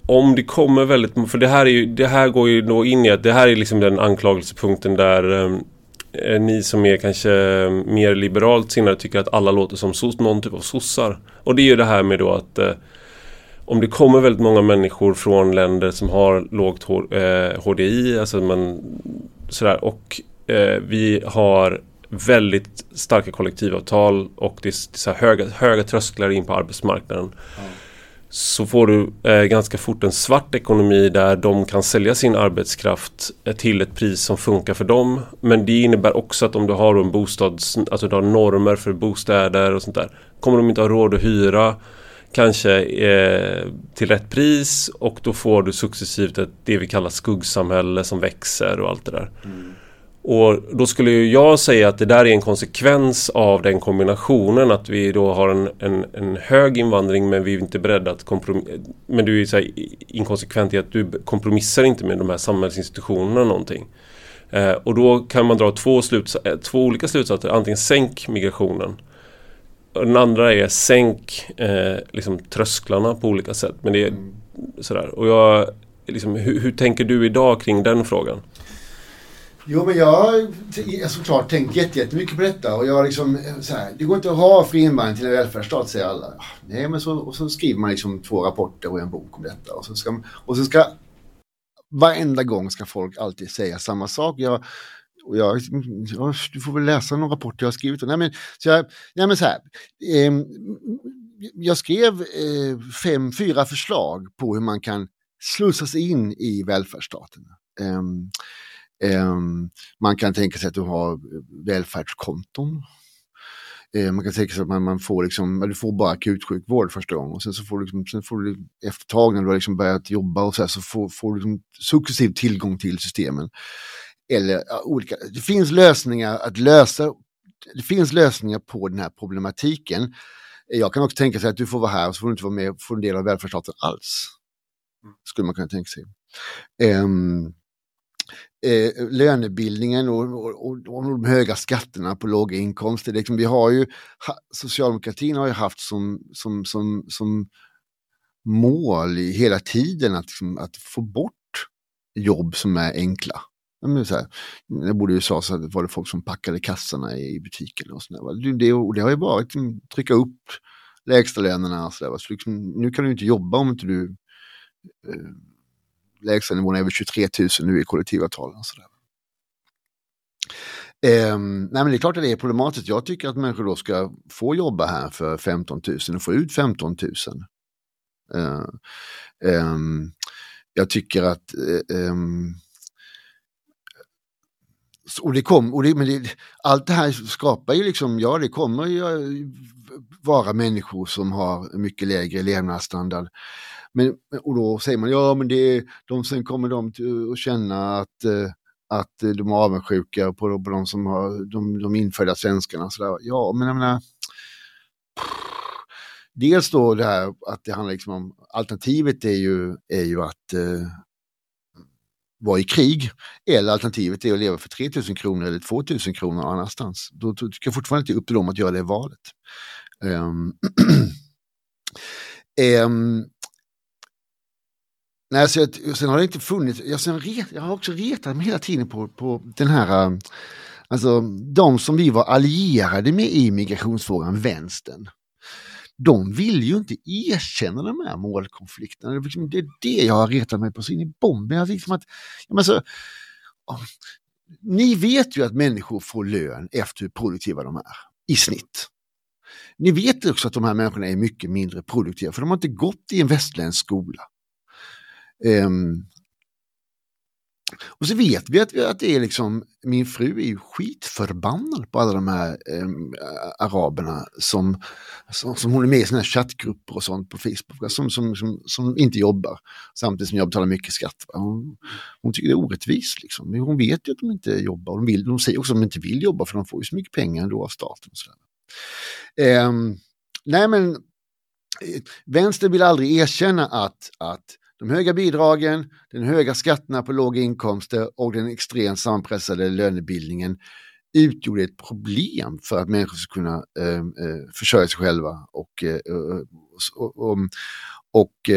om det kommer väldigt, för det här, är ju, det här går ju då in i att det här är liksom den anklagelsepunkten där ehm, eh, ni som är kanske ehm, mer liberalt sinnade tycker att alla låter som sos, någon typ av sossar. Och det är ju det här med då att eh, om det kommer väldigt många människor från länder som har lågt H, eh, HDI, alltså man, sådär, och eh, vi har väldigt starka kollektivavtal och det är så höga, höga trösklar in på arbetsmarknaden. Mm. Så får du eh, ganska fort en svart ekonomi där de kan sälja sin arbetskraft eh, till ett pris som funkar för dem. Men det innebär också att om du har en bostads, alltså du har normer för bostäder och sånt där. Kommer de inte ha råd att hyra kanske eh, till rätt pris och då får du successivt ett, det vi kallar skuggsamhälle som växer och allt det där. Mm. Och då skulle jag säga att det där är en konsekvens av den kombinationen att vi då har en, en, en hög invandring men vi är inte beredda att kompromissa. Men du är så inkonsekvent i att du kompromissar inte med de här samhällsinstitutionerna någonting. Eh, och då kan man dra två, sluts eh, två olika slutsatser. Antingen sänk migrationen. Och den andra är sänk eh, liksom trösklarna på olika sätt. Men det är mm. sådär. Och jag, liksom, hur, hur tänker du idag kring den frågan? Jo, men jag har såklart tänkt jättemycket på detta. Och jag liksom, eh, så här, det går inte att ha fri invandring till en välfärdsstat, säger alla. Ah, nej, men så, och så skriver man liksom två rapporter och en bok om detta. Och så ska, och så ska varenda gång ska folk alltid säga samma sak. Jag, och jag, du får väl läsa någon rapport jag har skrivit. Nej, men, så jag, nej, men så här. Eh, jag skrev eh, fem, fyra förslag på hur man kan slussas in i välfärdsstaten. Eh, man kan tänka sig att du har välfärdskonton. Ehm, man kan tänka sig att man, man får, liksom, du får bara akutsjukvård första gången och sen så får du, liksom, sen får du efter ett tag när du har liksom börjat jobba och så, här, så får, får du liksom successiv tillgång till systemen. Eller ja, olika, det finns lösningar att lösa, det finns lösningar på den här problematiken. Jag kan också tänka sig att du får vara här och så får du inte vara med och få en del av välfärdsstaten alls. Skulle man kunna tänka sig. Um, eh, lönebildningen och, och, och, de höga skatterna på låga inkomster. Liksom, vi har ju, ha, socialdemokratin har ju haft som, som, som, som mål i hela tiden att, liksom, att få bort jobb som är enkla. Men så här, när jag bodde i USA så var det folk som packade kassarna i butiken och sådär. Det, och det har ju varit att trycka upp lägstalönerna Så, där, Så liksom, nu kan du inte jobba om inte du eh, lägstanivån är väl 23 000 nu i kollektivavtalen. Och sådär. Um, nej men det är klart att det är problematiskt. Jag tycker att människor då ska få jobba här för 15 000 och få ut 15 000. Uh, um, jag tycker att um, och det kom, och det, men det, allt det här skapar ju liksom, ja det kommer ju eh, vara människor som har mycket lägre levnadsstandard. Men, och då säger man, ja men det, de, sen kommer de att känna att, eh, att de är avundsjuka på, på de som har de, de infödda svenskarna. Så där. Ja, men jag menar, dels då det här att det handlar liksom om, alternativet är ju, är ju att eh, vara i krig. Eller alternativet är att leva för 3000 kronor eller 2000 kronor någon annanstans. Då tycker jag fortfarande inte det är upp till dem att göra det valet. Um, um, Nej, så jag, sen har det inte funnits, jag, sen ret, jag har också retat mig hela tiden på, på den här, eh, alltså de som vi var allierade med i migrationsfrågan, vänstern. De vill ju inte erkänna de här målkonflikterna. Det är liksom, det jag har retat mig på så in i bomben. Jag liksom att, jag så, oh, ni vet ju att människor får lön efter hur produktiva de är, i snitt. Ni vet också att de här människorna är mycket mindre produktiva, för de har inte gått i en västländsk skola. Um, och så vet vi att, att det är liksom, min fru är ju skitförbannad på alla de här um, araberna som, som, som, hon är med i sådana här chattgrupper och sånt på Facebook, som, som, som, som inte jobbar samtidigt som jag betalar mycket skatt. Hon, hon tycker det är orättvist liksom. Men hon vet ju att de inte jobbar. De, vill, de säger också att de inte vill jobba för de får ju så mycket pengar ändå av staten. Och sådär. Um, nej men, eh, vänstern vill aldrig erkänna att, att de höga bidragen, den höga skatterna på låga inkomster och den extremt sammanpressade lönebildningen utgjorde ett problem för att människor skulle kunna ehm, eh, försörja sig själva och, eh, och, och, och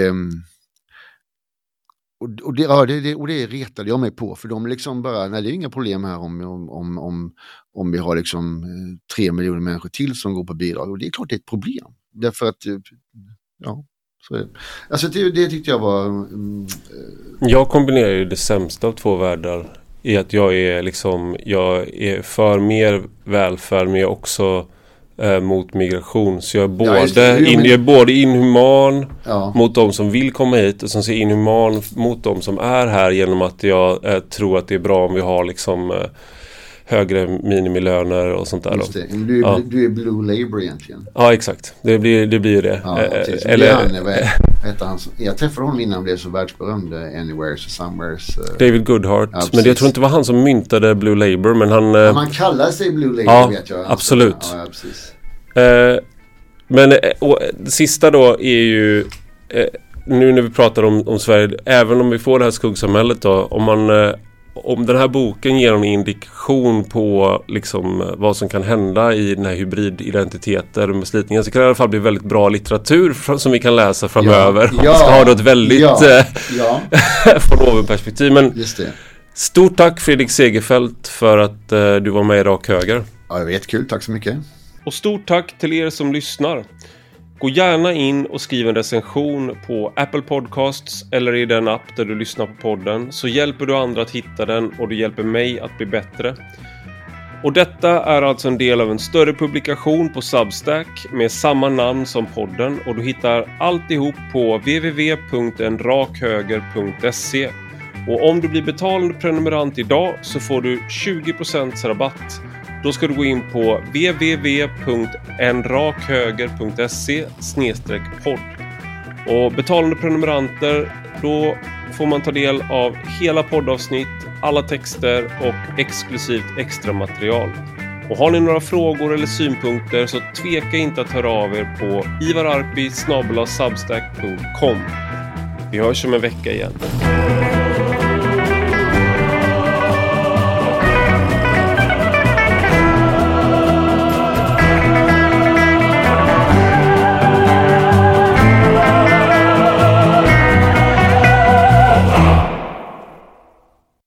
och, det, ja, det, och det retade jag mig på, för de liksom bara, nej det är inga problem här om, om, om, om vi har liksom eh, tre miljoner människor till som går på bidrag. Och det är klart det är ett problem. Därför att, eh, ja, så Alltså det, det tyckte jag var... Mm, jag kombinerar ju det sämsta av två världar i att jag är liksom, jag är för mer välfärd men jag är också eh, mot migration. Så jag är både, ja, in, jag är både inhuman ja. mot de som vill komma hit och sen så är inhuman mot de som är här genom att jag eh, tror att det är bra om vi har liksom eh, högre minimilöner och sånt där. Det. Du, är, ja. du är Blue Labour egentligen. Ja exakt, det blir, det blir det. Ja, eh, Eller, han, vad heter han? Jag träffade honom innan han blev så världsberömd. Anywheres Somewheres. Uh... David Goodhart. Ja, men jag tror inte det var han som myntade Blue Labour. Men han... Ja, han kallar sig Blue Labour ja, vet jag. Absolut. Ja, precis. Eh, men eh, och, sista då är ju eh, nu när vi pratar om, om Sverige, även om vi får det här skuggsamhället då, om man eh, om den här boken ger en indikation på liksom vad som kan hända i den här hybrididentiteter med slitningar så kan det i alla fall bli väldigt bra litteratur som vi kan läsa framöver. Ja, ja, vi ska ha då ett väldigt ja, ja. från oven perspektiv. Men stort tack Fredrik Segerfeldt för att uh, du var med i Rak Höger. Ja, det var jättekul. Tack så mycket. Och stort tack till er som lyssnar. Gå gärna in och skriv en recension på Apple Podcasts eller i den app där du lyssnar på podden så hjälper du andra att hitta den och du hjälper mig att bli bättre. Och detta är alltså en del av en större publikation på Substack med samma namn som podden och du hittar alltihop på www.enrakhöger.se och om du blir betalande prenumerant idag så får du 20% rabatt då ska du gå in på www.enrakhöger.se podd. Och betalande prenumeranter, då får man ta del av hela poddavsnitt, alla texter och exklusivt extra material. Och har ni några frågor eller synpunkter så tveka inte att höra av er på ivararpi.substack.com. Vi hörs om en vecka igen.